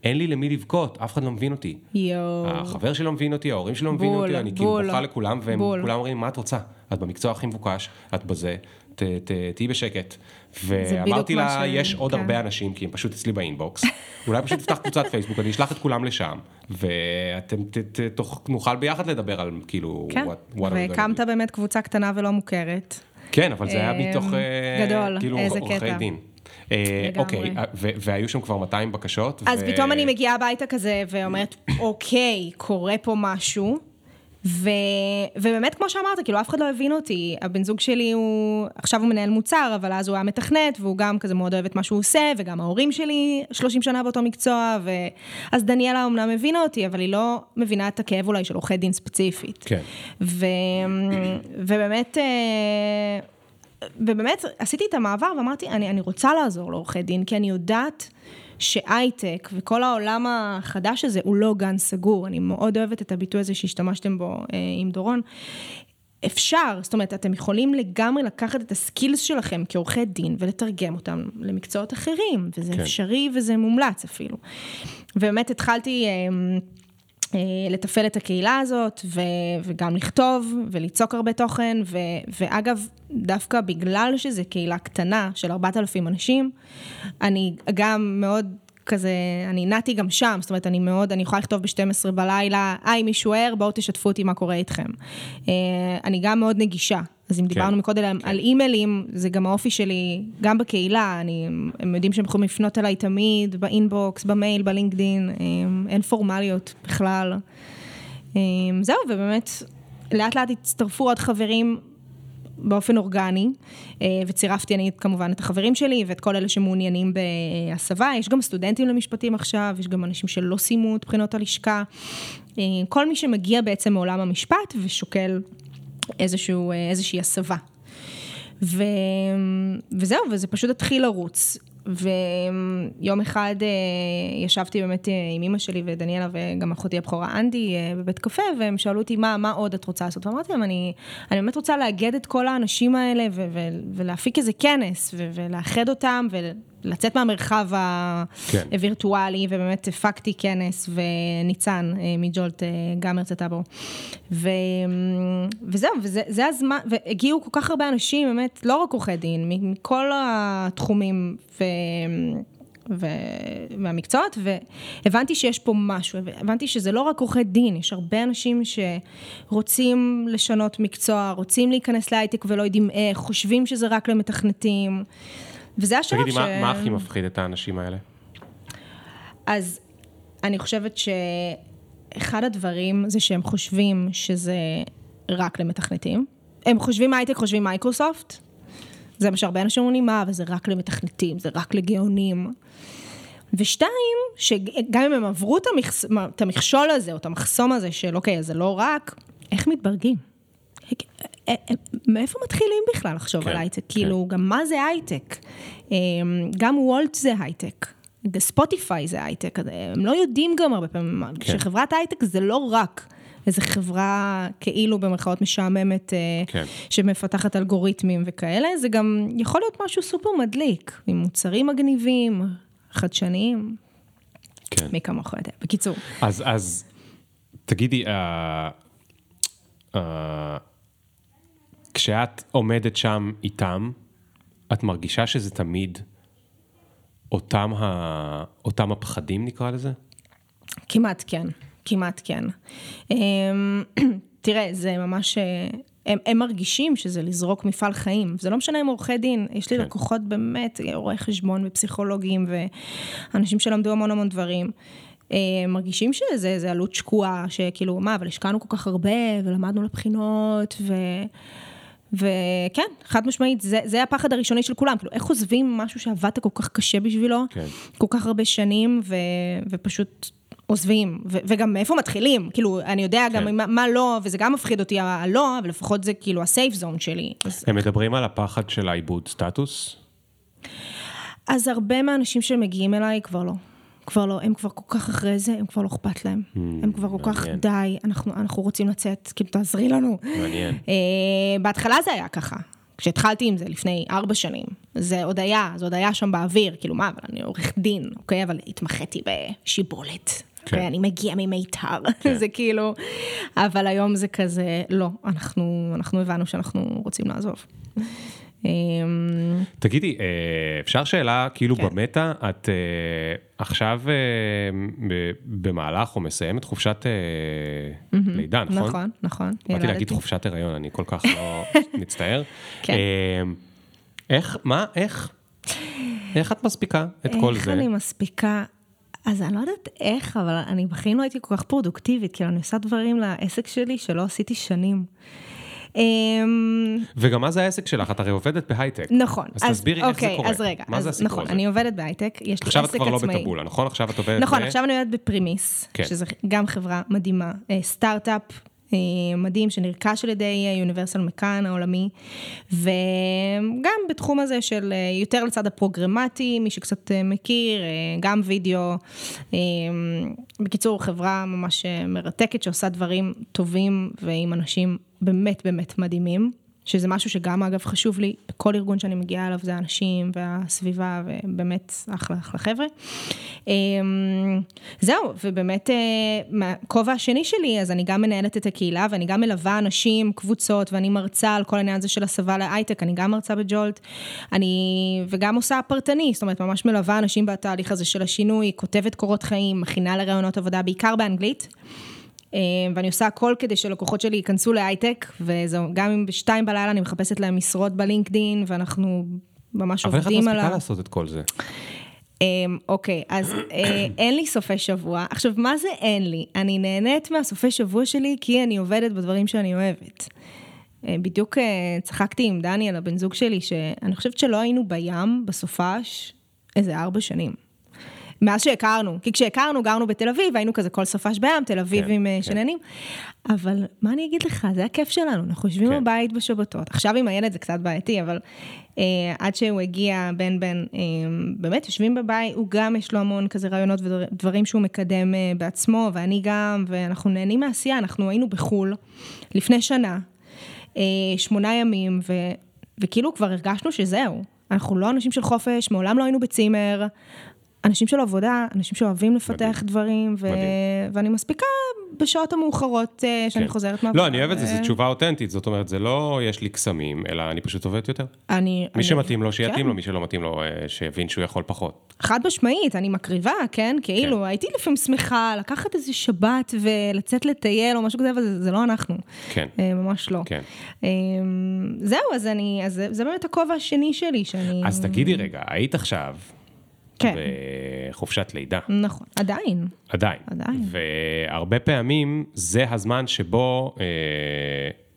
אין לי למי לבכות, אף אחד לא מבין אותי. יואו. החבר שלי לא מבין אותי, ההורים שלי לא מבינים אותי, אני כאילו בוכה לכולם, והם כולם אומרים, מה את רוצה? את במקצוע הכי מבוקש, את בזה, תהיי בשקט. ואמרתי לה, יש עוד כן. הרבה אנשים, כי הם פשוט אצלי באינבוקס, אולי פשוט תפתח קבוצת פייסבוק, אני אשלח את כולם לשם, ואתם נוכל ביחד לדבר על כאילו, כן, והקמת באמת קבוצה קטנה ולא מוכרת. כן, אבל זה היה אמ, מתוך, אה, גדול, כאילו, איזה עורכי דין. אה, אוקיי, והיו שם כבר 200 בקשות. אז פתאום אני מגיעה הביתה כזה ואומרת, אוקיי, קורה פה משהו. ו... ובאמת, כמו שאמרת, כאילו, אף אחד לא הבין אותי. הבן זוג שלי הוא, עכשיו הוא מנהל מוצר, אבל אז הוא היה מתכנת, והוא גם כזה מאוד אוהב את מה שהוא עושה, וגם ההורים שלי 30 שנה באותו מקצוע, ו... אז דניאלה אמנם הבינה אותי, אבל היא לא מבינה את הכאב אולי של עורכי דין ספציפית. כן. ו... ובאמת... אה, ובאמת עשיתי את המעבר ואמרתי, אני, אני רוצה לעזור לעורכי דין, כי אני יודעת שהייטק וכל העולם החדש הזה הוא לא גן סגור, אני מאוד אוהבת את הביטוי הזה שהשתמשתם בו אה, עם דורון. אפשר, זאת אומרת, אתם יכולים לגמרי לקחת את הסקילס שלכם כעורכי דין ולתרגם אותם למקצועות אחרים, וזה כן. אפשרי וזה מומלץ אפילו. ובאמת התחלתי... אה, לתפעל את הקהילה הזאת, ו, וגם לכתוב, וליצוק הרבה תוכן, ו, ואגב, דווקא בגלל שזו קהילה קטנה של 4,000 אנשים, אני גם מאוד כזה, אני נעתי גם שם, זאת אומרת, אני מאוד, אני יכולה לכתוב ב-12 בלילה, היי, מישהו ער, בואו תשתפו אותי מה קורה איתכם. אה, אני גם מאוד נגישה, אז אם כן, דיברנו מקודם כן. על אימיילים, זה גם האופי שלי, גם בקהילה, אני, הם יודעים שהם יכולים לפנות אליי תמיד, באינבוקס, במייל, בלינקדין, אה, אין פורמליות בכלל. אה, זהו, ובאמת, לאט לאט הצטרפו עוד חברים באופן אורגני, אה, וצירפתי אני כמובן את החברים שלי ואת כל אלה שמעוניינים בהסבה. יש גם סטודנטים למשפטים עכשיו, יש גם אנשים שלא סיימו את בחינות הלשכה. אה, כל מי שמגיע בעצם מעולם המשפט ושוקל איזשהו, אה, איזושהי הסבה. ו... וזהו, וזה פשוט התחיל לרוץ. ויום אחד אה, ישבתי באמת אה, עם אימא שלי ודניאלה וגם אחותי הבכורה אנדי אה, בבית קפה, והם שאלו אותי, מה, מה עוד את רוצה לעשות? ואמרתי להם, אני, אני באמת רוצה לאגד את כל האנשים האלה ו- ו- ולהפיק איזה כנס ו- ולאחד אותם לצאת מהמרחב כן. הווירטואלי, ובאמת הפקתי כנס, וניצן מג'ולט גם הרצתה בו. ו... וזהו, וזה הזמן, והגיעו כל כך הרבה אנשים, באמת, לא רק עורכי דין, מכל התחומים, ו... ומהמקצועות, והבנתי שיש פה משהו, הבנתי שזה לא רק עורכי דין, יש הרבה אנשים שרוצים לשנות מקצוע, רוצים להיכנס להייטק ולא יודעים איך, חושבים שזה רק למתכנתים, וזה השלב תגידי, ש... תגידי, מה, מה הכי מפחיד את האנשים האלה? אז אני חושבת שאחד הדברים זה שהם חושבים שזה רק למתכנתים. הם חושבים הייטק, חושבים מייקרוסופט, זה מה שהרבה אנשים אומרים, מה, וזה רק למתכנתים, זה רק לגאונים. ושתיים, שגם אם הם עברו את, המכס, את המכשול הזה, או את המחסום הזה של אוקיי, זה לא רק, איך מתברגים? אה, אה, מאיפה מתחילים בכלל לחשוב כן, על הייטק? כן. כאילו, גם מה זה הייטק? אמ, גם וולט זה הייטק. ספוטיפיי זה הייטק, הם לא יודעים גם הרבה פעמים, כן. שחברת הייטק זה לא רק איזו חברה כאילו במרכאות משעממת, אה, כן. שמפתחת אלגוריתמים וכאלה, זה גם יכול להיות משהו סופר מדליק, עם מוצרים מגניבים, חדשניים. כן. מי כמוך יודע. בקיצור. אז, אז תגידי, uh, uh, כשאת עומדת שם איתם, את מרגישה שזה תמיד אותם, ה... אותם הפחדים נקרא לזה? כמעט כן. כמעט כן. אמ, תראה, זה ממש... אה, הם, הם מרגישים שזה לזרוק מפעל חיים. זה לא משנה אם עורכי דין, יש לי כן. לקוחות באמת, רואי חשבון ופסיכולוגים ואנשים שלמדו המון המון דברים. אה, מרגישים שזה עלות שקועה, שכאילו, מה, אבל השקענו כל כך הרבה ולמדנו לבחינות ו... וכן, חד משמעית, זה, זה הפחד הראשוני של כולם, כאילו, איך עוזבים משהו שעבדת כל כך קשה בשבילו, כן. כל כך הרבה שנים, ו, ופשוט עוזבים, ו- וגם מאיפה מתחילים, כאילו, אני יודע כן. גם מה, מה לא, וזה גם מפחיד אותי הלא, אבל לפחות זה כאילו הסייף זון שלי. אז... הם מדברים על הפחד של העיבוד סטטוס? אז הרבה מהאנשים שמגיעים אליי כבר לא. כבר לא, הם כבר כל כך אחרי זה, הם כבר לא אכפת להם. Hmm, הם כבר כל כך, די, אנחנו, אנחנו רוצים לצאת, כאילו, תעזרי לנו. מעניין. Uh, בהתחלה זה היה ככה. כשהתחלתי עם זה לפני ארבע שנים, זה עוד היה, זה עוד היה שם באוויר, כאילו מה, אבל אני עורך דין, אוקיי? אבל התמחיתי בשיבולת. כן. ואני מגיע ממיתר, כן. זה כאילו, אבל היום זה כזה, לא, אנחנו, אנחנו הבנו שאנחנו רוצים לעזוב. אמ, תגידי, אה, אפשר שאלה כאילו כן. במטה, את אה, עכשיו אה, במהלך או מסיימת חופשת לידה, נכון? נכון, נכון. באתי להגיד חופשת הריון, אני כל כך לא מצטער. כן. איך, מה, איך? איך את מספיקה את כל זה? איך אני מספיקה? אז אני לא יודעת איך, אבל אני בחיים לא הייתי כל כך פרודוקטיבית, כאילו אני עושה דברים לעסק שלי שלא עשיתי שנים. אמ, וגם מה זה העסק שלך? את הרי עובדת בהייטק. נכון. אז, אז תסבירי איך אוקיי, זה קורה. אז רגע, מה אז, זה הסיפור נכון, הזה? אני עובדת בהייטק, יש לי עסק עצמאי. עכשיו את כבר לא בטבולה, נכון? עכשיו את עובדת... נכון, ב... עכשיו אני עובדת בפרימיס, כן. שזו גם חברה מדהימה, אה, סטארט-אפ אה, מדהים שנרכש על ידי יוניברסל מקאן העולמי, וגם בתחום הזה של אה, יותר לצד הפרוגרמטי, מי שקצת אה, מכיר, גם וידאו. בקיצור, חברה ממש מרתקת שעושה דברים טובים ועם אנשים באמת באמת מדהימים. שזה משהו שגם אגב חשוב לי, בכל ארגון שאני מגיעה אליו זה האנשים והסביבה, ובאמת אחלה אחלה חבר'ה. אמ, זהו, ובאמת אה, מהכובע השני שלי, אז אני גם מנהלת את הקהילה, ואני גם מלווה אנשים, קבוצות, ואני מרצה על כל העניין הזה של הסבה להייטק, אני גם מרצה בג'ולט, אני, וגם עושה פרטני, זאת אומרת, ממש מלווה אנשים בתהליך הזה של השינוי, כותבת קורות חיים, מכינה לרעיונות עבודה, בעיקר באנגלית. אה, ואני עושה הכל כדי שלקוחות שלי ייכנסו להייטק, וזהו, גם אם בשתיים בלילה אני מחפשת להם משרות בלינקדין, ואנחנו ממש עובדים עליו. אבל איך את מספיקה לעשות את כל זה? אמ, אוקיי, אז אה, אין לי סופי שבוע. עכשיו, מה זה אין לי? אני נהנית מהסופי שבוע שלי כי אני עובדת בדברים שאני אוהבת. אה, בדיוק צחקתי עם דניאל, הבן זוג שלי, שאני חושבת שלא היינו בים בסופש איזה ארבע שנים. מאז שהכרנו, כי כשהכרנו גרנו בתל אביב, היינו כזה כל סופש בים, תל אביבים כן, אה, כן. שננים, אבל מה אני אגיד לך, זה הכיף שלנו, אנחנו יושבים כן. בבית בשבתות. עכשיו עם הילד זה קצת בעייתי, אבל אה, עד שהוא הגיע, בן בן, אה, באמת יושבים בבית, הוא גם יש לו המון כזה רעיונות ודברים שהוא מקדם אה, בעצמו, ואני גם, ואנחנו נהנים מעשייה, אנחנו היינו בחו"ל לפני שנה, אה, שמונה ימים, ו, וכאילו כבר הרגשנו שזהו. אנחנו לא אנשים של חופש, מעולם לא היינו בצימר. אנשים של עבודה, אנשים שאוהבים לפתח מדהים. דברים, ו... ואני מספיקה בשעות המאוחרות אה, שאני כן. חוזרת מהעבודה. לא, אני אוהב את זה, זו תשובה אותנטית, זאת אומרת, זה לא יש לי קסמים, אלא אני פשוט עובדת יותר. אני... מי אני... שמתאים לו, שיתאים כן. לו, מי שלא מתאים לו, אה, שיבין שהוא יכול פחות. חד משמעית, אני מקריבה, כן? כאילו, כן. הייתי לפעמים שמחה לקחת איזה שבת ולצאת לטייל או משהו כזה, אבל זה, זה לא אנחנו. כן. אה, ממש לא. כן. זהו, אז אני, אז זה, זה באמת הכובע השני שלי, שאני... אז תגידי רגע, היית עכשיו... כן. בחופשת לידה. נכון, עדיין. עדיין. עדיין. והרבה פעמים זה הזמן שבו אה,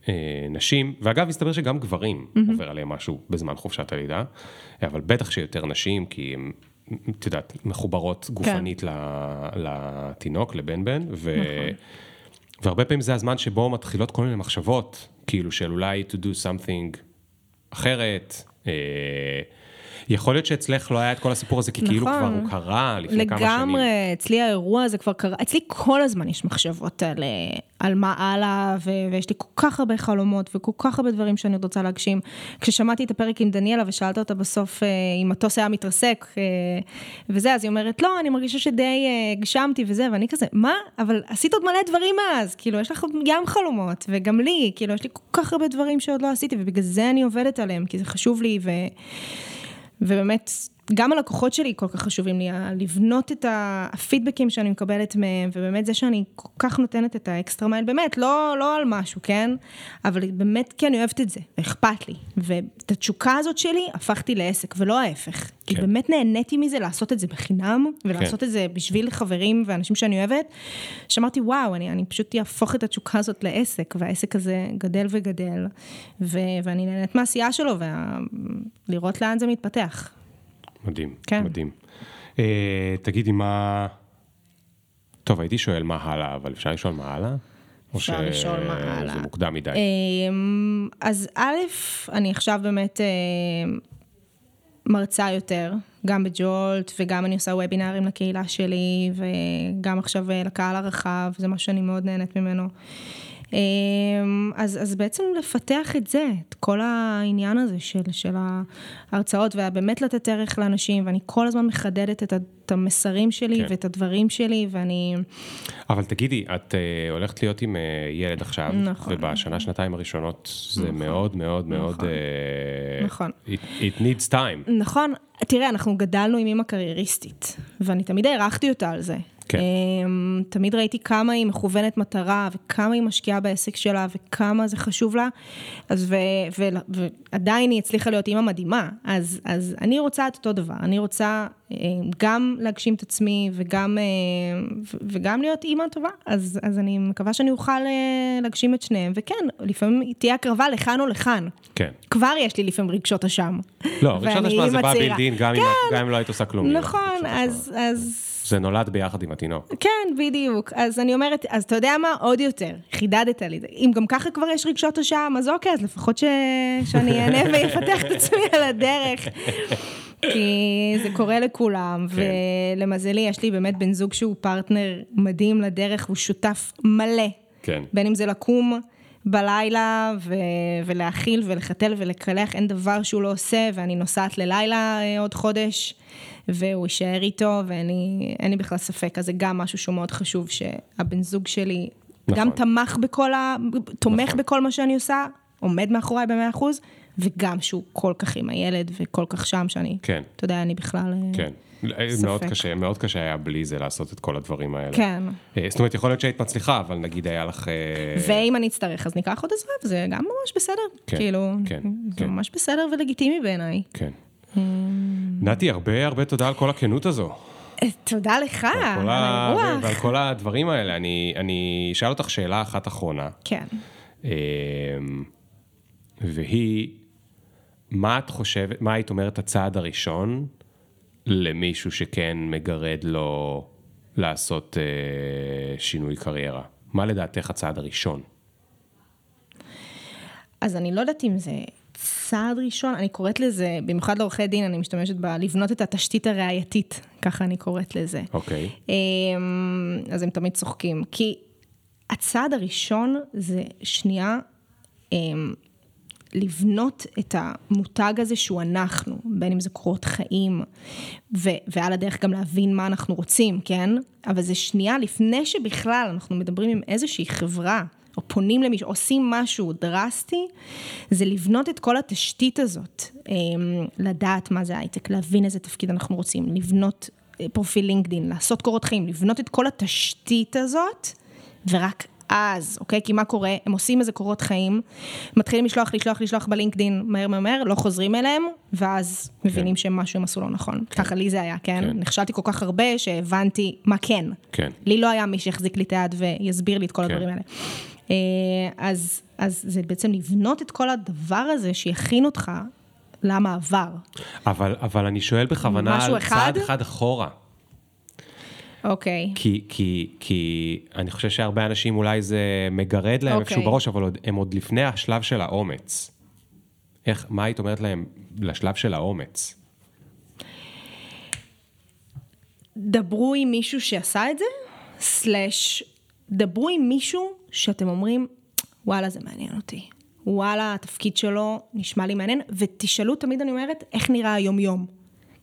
אה, נשים, ואגב, מסתבר שגם גברים mm-hmm. עובר עליהם משהו בזמן חופשת הלידה, אבל בטח שיותר נשים, כי הן, את יודעת, מחוברות גופנית כן. לתינוק, לבן בן, ו... נכון. והרבה פעמים זה הזמן שבו מתחילות כל מיני מחשבות, כאילו של אולי to do something אחרת. אה, יכול להיות שאצלך לא היה את כל הסיפור הזה, כי כאילו נכון. כאילו כבר הוא קרה לפני לגמרי, כמה שנים. לגמרי, אצלי האירוע הזה כבר קרה, אצלי כל הזמן יש מחשבות על, על מה הלאה, ו- ויש לי כל כך הרבה חלומות וכל כך הרבה דברים שאני עוד רוצה להגשים. כששמעתי את הפרק עם דניאלה ושאלת אותה בסוף אה, אם מטוס היה מתרסק, אה, וזה, אז היא אומרת, לא, אני מרגישה שדי אה, הגשמתי וזה, ואני כזה, מה? אבל עשית עוד מלא דברים אז, כאילו, יש לך גם חלומות, וגם לי, כאילו, יש לי כל כך הרבה דברים שעוד לא עשיתי, ובגלל זה אני עובדת עליהם, כי זה חשוב לי, ו... ובאמת, גם הלקוחות שלי כל כך חשובים לי, לבנות את הפידבקים שאני מקבלת מהם, ובאמת זה שאני כל כך נותנת את האקסטרה מייל, באמת, לא, לא על משהו, כן? אבל באמת, כי אני אוהבת את זה, ואכפת לי. ואת התשוקה הזאת שלי הפכתי לעסק, ולא ההפך. כן. כי באמת נהניתי מזה לעשות את זה בחינם, ולעשות כן. את זה בשביל חברים ואנשים שאני אוהבת. שאמרתי, וואו, אני, אני פשוט אהפוך את התשוקה הזאת לעסק, והעסק הזה גדל וגדל, ו- ואני נהנית מהעשייה שלו, ולראות לאן זה מתפתח. מדהים, כן. מדהים. Uh, תגידי, מה... טוב, הייתי שואל מה הלאה, אבל אפשר לשאול מה הלאה? אפשר ש... לשאול מה הלאה. זה מוקדם מדי. אמ, אז א', אני עכשיו באמת אה, מרצה יותר, גם בג'ולט, וגם אני עושה וובינארים לקהילה שלי, וגם עכשיו אה, לקהל הרחב, זה משהו שאני מאוד נהנית ממנו. אמ, אז, אז בעצם לפתח את זה, את כל העניין הזה של, של ההרצאות, ובאמת לתת ערך לאנשים, ואני כל הזמן מחדדת את, את המסרים שלי כן. ואת הדברים שלי, ואני... אבל תגידי, את uh, הולכת להיות עם uh, ילד עכשיו, נכון. ובשנה, שנתיים הראשונות זה נכון. מאוד מאוד מאוד... נכון. Uh, נכון. It, it needs time. נכון. תראה, אנחנו גדלנו עם אימא קרייריסטית, ואני תמיד הערכתי אותה על זה. כן. אמ, תמיד ראיתי כמה היא מכוונת מטרה, וכמה היא משקיעה בעסק שלה, וכמה זה חשוב לה, אז ו, ו, ו, ועדיין היא הצליחה להיות אימא מדהימה. אז, אז אני רוצה את אותו דבר, אני רוצה אמ, גם להגשים את עצמי, וגם, אמ, וגם להיות אימא טובה, אז, אז אני מקווה שאני אוכל אה, להגשים את שניהם, וכן, לפעמים תהיה הקרבה לכאן או לכאן. כן. כבר יש לי לפעמים רגשות אשם. לא, רגשות אשם זה בא בילדין, גם, כן. גם אם לא היית עושה כלום. נכון, אז... אז... זה נולד ביחד עם התינוק. כן, בדיוק. אז אני אומרת, אז אתה יודע מה? עוד יותר, חידדת לי. אם גם ככה כבר יש רגשות אשם, אז אוקיי, אז לפחות ש... שאני אענה ויפתח את עצמי על הדרך. כי זה קורה לכולם, כן. ולמזלי, יש לי באמת בן זוג שהוא פרטנר מדהים לדרך, הוא שותף מלא. כן. בין אם זה לקום בלילה ו- ולהאכיל ולחתל ולקלח, אין דבר שהוא לא עושה, ואני נוסעת ללילה אה, עוד חודש. והוא יישאר איתו, ואין לי בכלל ספק, אז זה גם משהו שהוא מאוד חשוב, שהבן זוג שלי נכון. גם תמך בכל ה... תומך נכון. בכל מה שאני עושה, עומד מאחוריי במאה אחוז, וגם שהוא כל כך עם הילד וכל כך שם, שאני, כן. אתה יודע, אני בכלל... אה, כן. ספק. מאוד קשה, מאוד קשה היה בלי זה לעשות את כל הדברים האלה. כן. אה, זאת אומרת, יכול להיות שהיית מצליחה, אבל נגיד היה לך... אה, ואם אני אצטרך, אז ניקח עוד עזרה, וזה גם ממש בסדר. כן, כאילו, כן, זה כן. ממש בסדר ולגיטימי בעיניי. כן. נתי, הרבה הרבה תודה על כל הכנות הזו. תודה לך, על הרוח. ועל כל הדברים האלה. אני, אני אשאל אותך שאלה אחת אחרונה. כן. אמ, והיא, מה את חושבת, מה היית אומרת הצעד הראשון למישהו שכן מגרד לו לעשות אה, שינוי קריירה? מה לדעתך הצעד הראשון? אז אני לא יודעת אם זה צעד ראשון, אני קוראת לזה, במיוחד לעורכי דין, אני משתמשת ב... לבנות את התשתית הראייתית, ככה אני קוראת לזה. אוקיי. Okay. אמ, אז הם תמיד צוחקים. כי הצעד הראשון זה שנייה, אמ, לבנות את המותג הזה שהוא אנחנו, בין אם זה קורות חיים, ו- ועל הדרך גם להבין מה אנחנו רוצים, כן? אבל זה שנייה לפני שבכלל אנחנו מדברים עם איזושהי חברה, או פונים למישהו, עושים משהו דרסטי, זה לבנות את כל התשתית הזאת, אמ, לדעת מה זה הייטק, להבין איזה תפקיד אנחנו רוצים, לבנות אה, פרופיל לינקדין, לעשות קורות חיים, לבנות את כל התשתית הזאת, ורק אז, אוקיי? כי מה קורה? הם עושים איזה קורות חיים, מתחילים לשלוח, לשלוח, לשלוח בלינקדין מהר מהר מהר, לא חוזרים אליהם, ואז כן. מבינים שמשהו הם עשו לא נכון. כן. ככה לי זה היה, כן? כן? נכשלתי כל כך הרבה שהבנתי מה כן. כן. לי לא היה מי שיחזיק לי את היד ויסביר לי את כל כן. הדברים האלה. אה, אז, אז זה בעצם לבנות את כל הדבר הזה שיכין אותך למעבר. אבל, אבל אני שואל בכוונה על אחד? צעד אחד אחורה. אוקיי. Okay. כי, כי, כי אני חושב שהרבה אנשים אולי זה מגרד להם okay. איפשהו אוקיי. בראש, אבל עוד, הם עוד לפני השלב של האומץ. איך, מה היית אומרת להם לשלב של האומץ? דברו עם מישהו שעשה את זה, סלאש, דברו עם מישהו שאתם אומרים, וואלה, זה מעניין אותי. וואלה, התפקיד שלו נשמע לי מעניין, ותשאלו, תמיד אני אומרת, איך נראה היום-יום.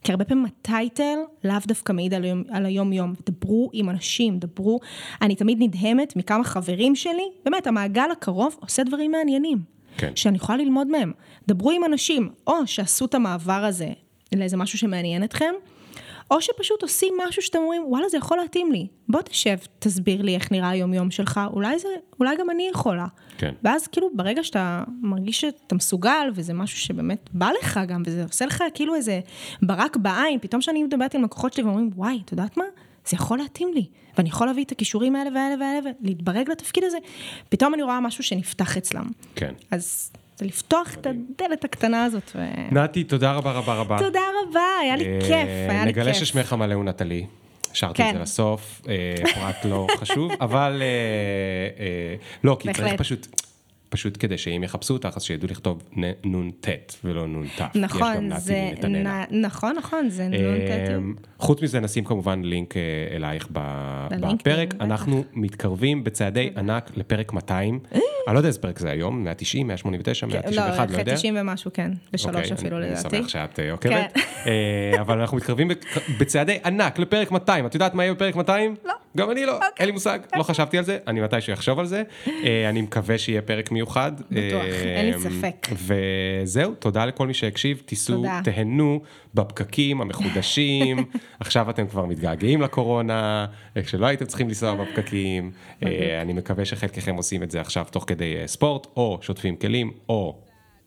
כי הרבה פעמים הטייטל לאו דווקא מעיד על, היום, על היום-יום. דברו עם אנשים, דברו. אני תמיד נדהמת מכמה חברים שלי, באמת, המעגל הקרוב עושה דברים מעניינים. כן. שאני יכולה ללמוד מהם. דברו עם אנשים, או שעשו את המעבר הזה לאיזה משהו שמעניין אתכם, או שפשוט עושים משהו שאתם אומרים, וואלה, זה יכול להתאים לי. בוא תשב, תסביר לי איך נראה היום-יום שלך, אולי, זה, אולי גם אני יכולה. כן. ואז כאילו, ברגע שאתה מרגיש שאתה מסוגל, וזה משהו שבאמת בא לך גם, וזה עושה לך כאילו איזה ברק בעין, פתאום כשאני מדברת עם לקוחות שלי ואומרים, וואי, את יודעת מה? זה יכול להתאים לי, ואני יכול להביא את הכישורים האלה והאלה והאלה, ולהתברג לתפקיד הזה, פתאום אני רואה משהו שנפתח אצלם. כן. אז זה לפתוח את הדלת הקטנה הזאת. ו... נתי, תודה רבה רבה רבה. תודה רבה, היה לי אה, כיף, היה לי כיף. נגלה ששמך מלא הוא נטלי. השארתי את זה כן. לסוף, אה, פרט לא חשוב, אבל אה, לא, כי צריך פשוט... פשוט כדי שאם יחפשו אותך, אז שידעו לכתוב נ"ט ולא נ"ת. נכון, זה, נ, נכון, נכון, זה נ"ט. אמ, חוץ מזה, נשים כמובן לינק אה, אלייך בפרק. אנחנו מתקרבים בצעדי ענק לפרק 200. אני לא יודע איזה פרק זה היום, 190, 189, 191, לא יודע. לא, 90 ומשהו, כן, בשלוש אוקיי, אפילו לדעתי. אני שמח שאת אה, עוקבת. כן. אה, אבל אנחנו מתקרבים בצעדי ענק לפרק 200. את יודעת מה יהיה בפרק 200? לא. גם אני לא, אוקיי. אין לי מושג, לא חשבתי על זה, אני מתישהו אחשוב על זה. אני מקווה שיהיה פרק מיוחד. בטוח, אין לי ספק. וזהו, תודה לכל מי שהקשיב, תיסעו, תהנו בפקקים המחודשים. עכשיו אתם כבר מתגעגעים לקורונה, כשלא הייתם צריכים לנסוע בפקקים. אה, אני מקווה שחלקכם עושים את זה עכשיו תוך כדי אה, ספורט, או שוטפים כלים, או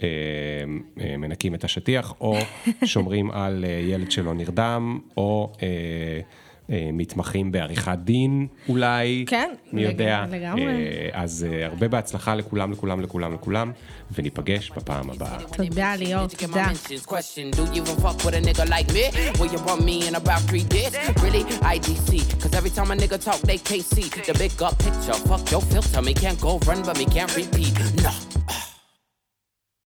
אה, מנקים את השטיח, או שומרים על ילד שלא נרדם, או... אה, מתמחים בעריכת דין אולי, כן, מי יודע, אה, אז אה, הרבה בהצלחה לכולם, לכולם, לכולם, לכולם, וניפגש בפעם הבאה. תודה, ליאור, תודה.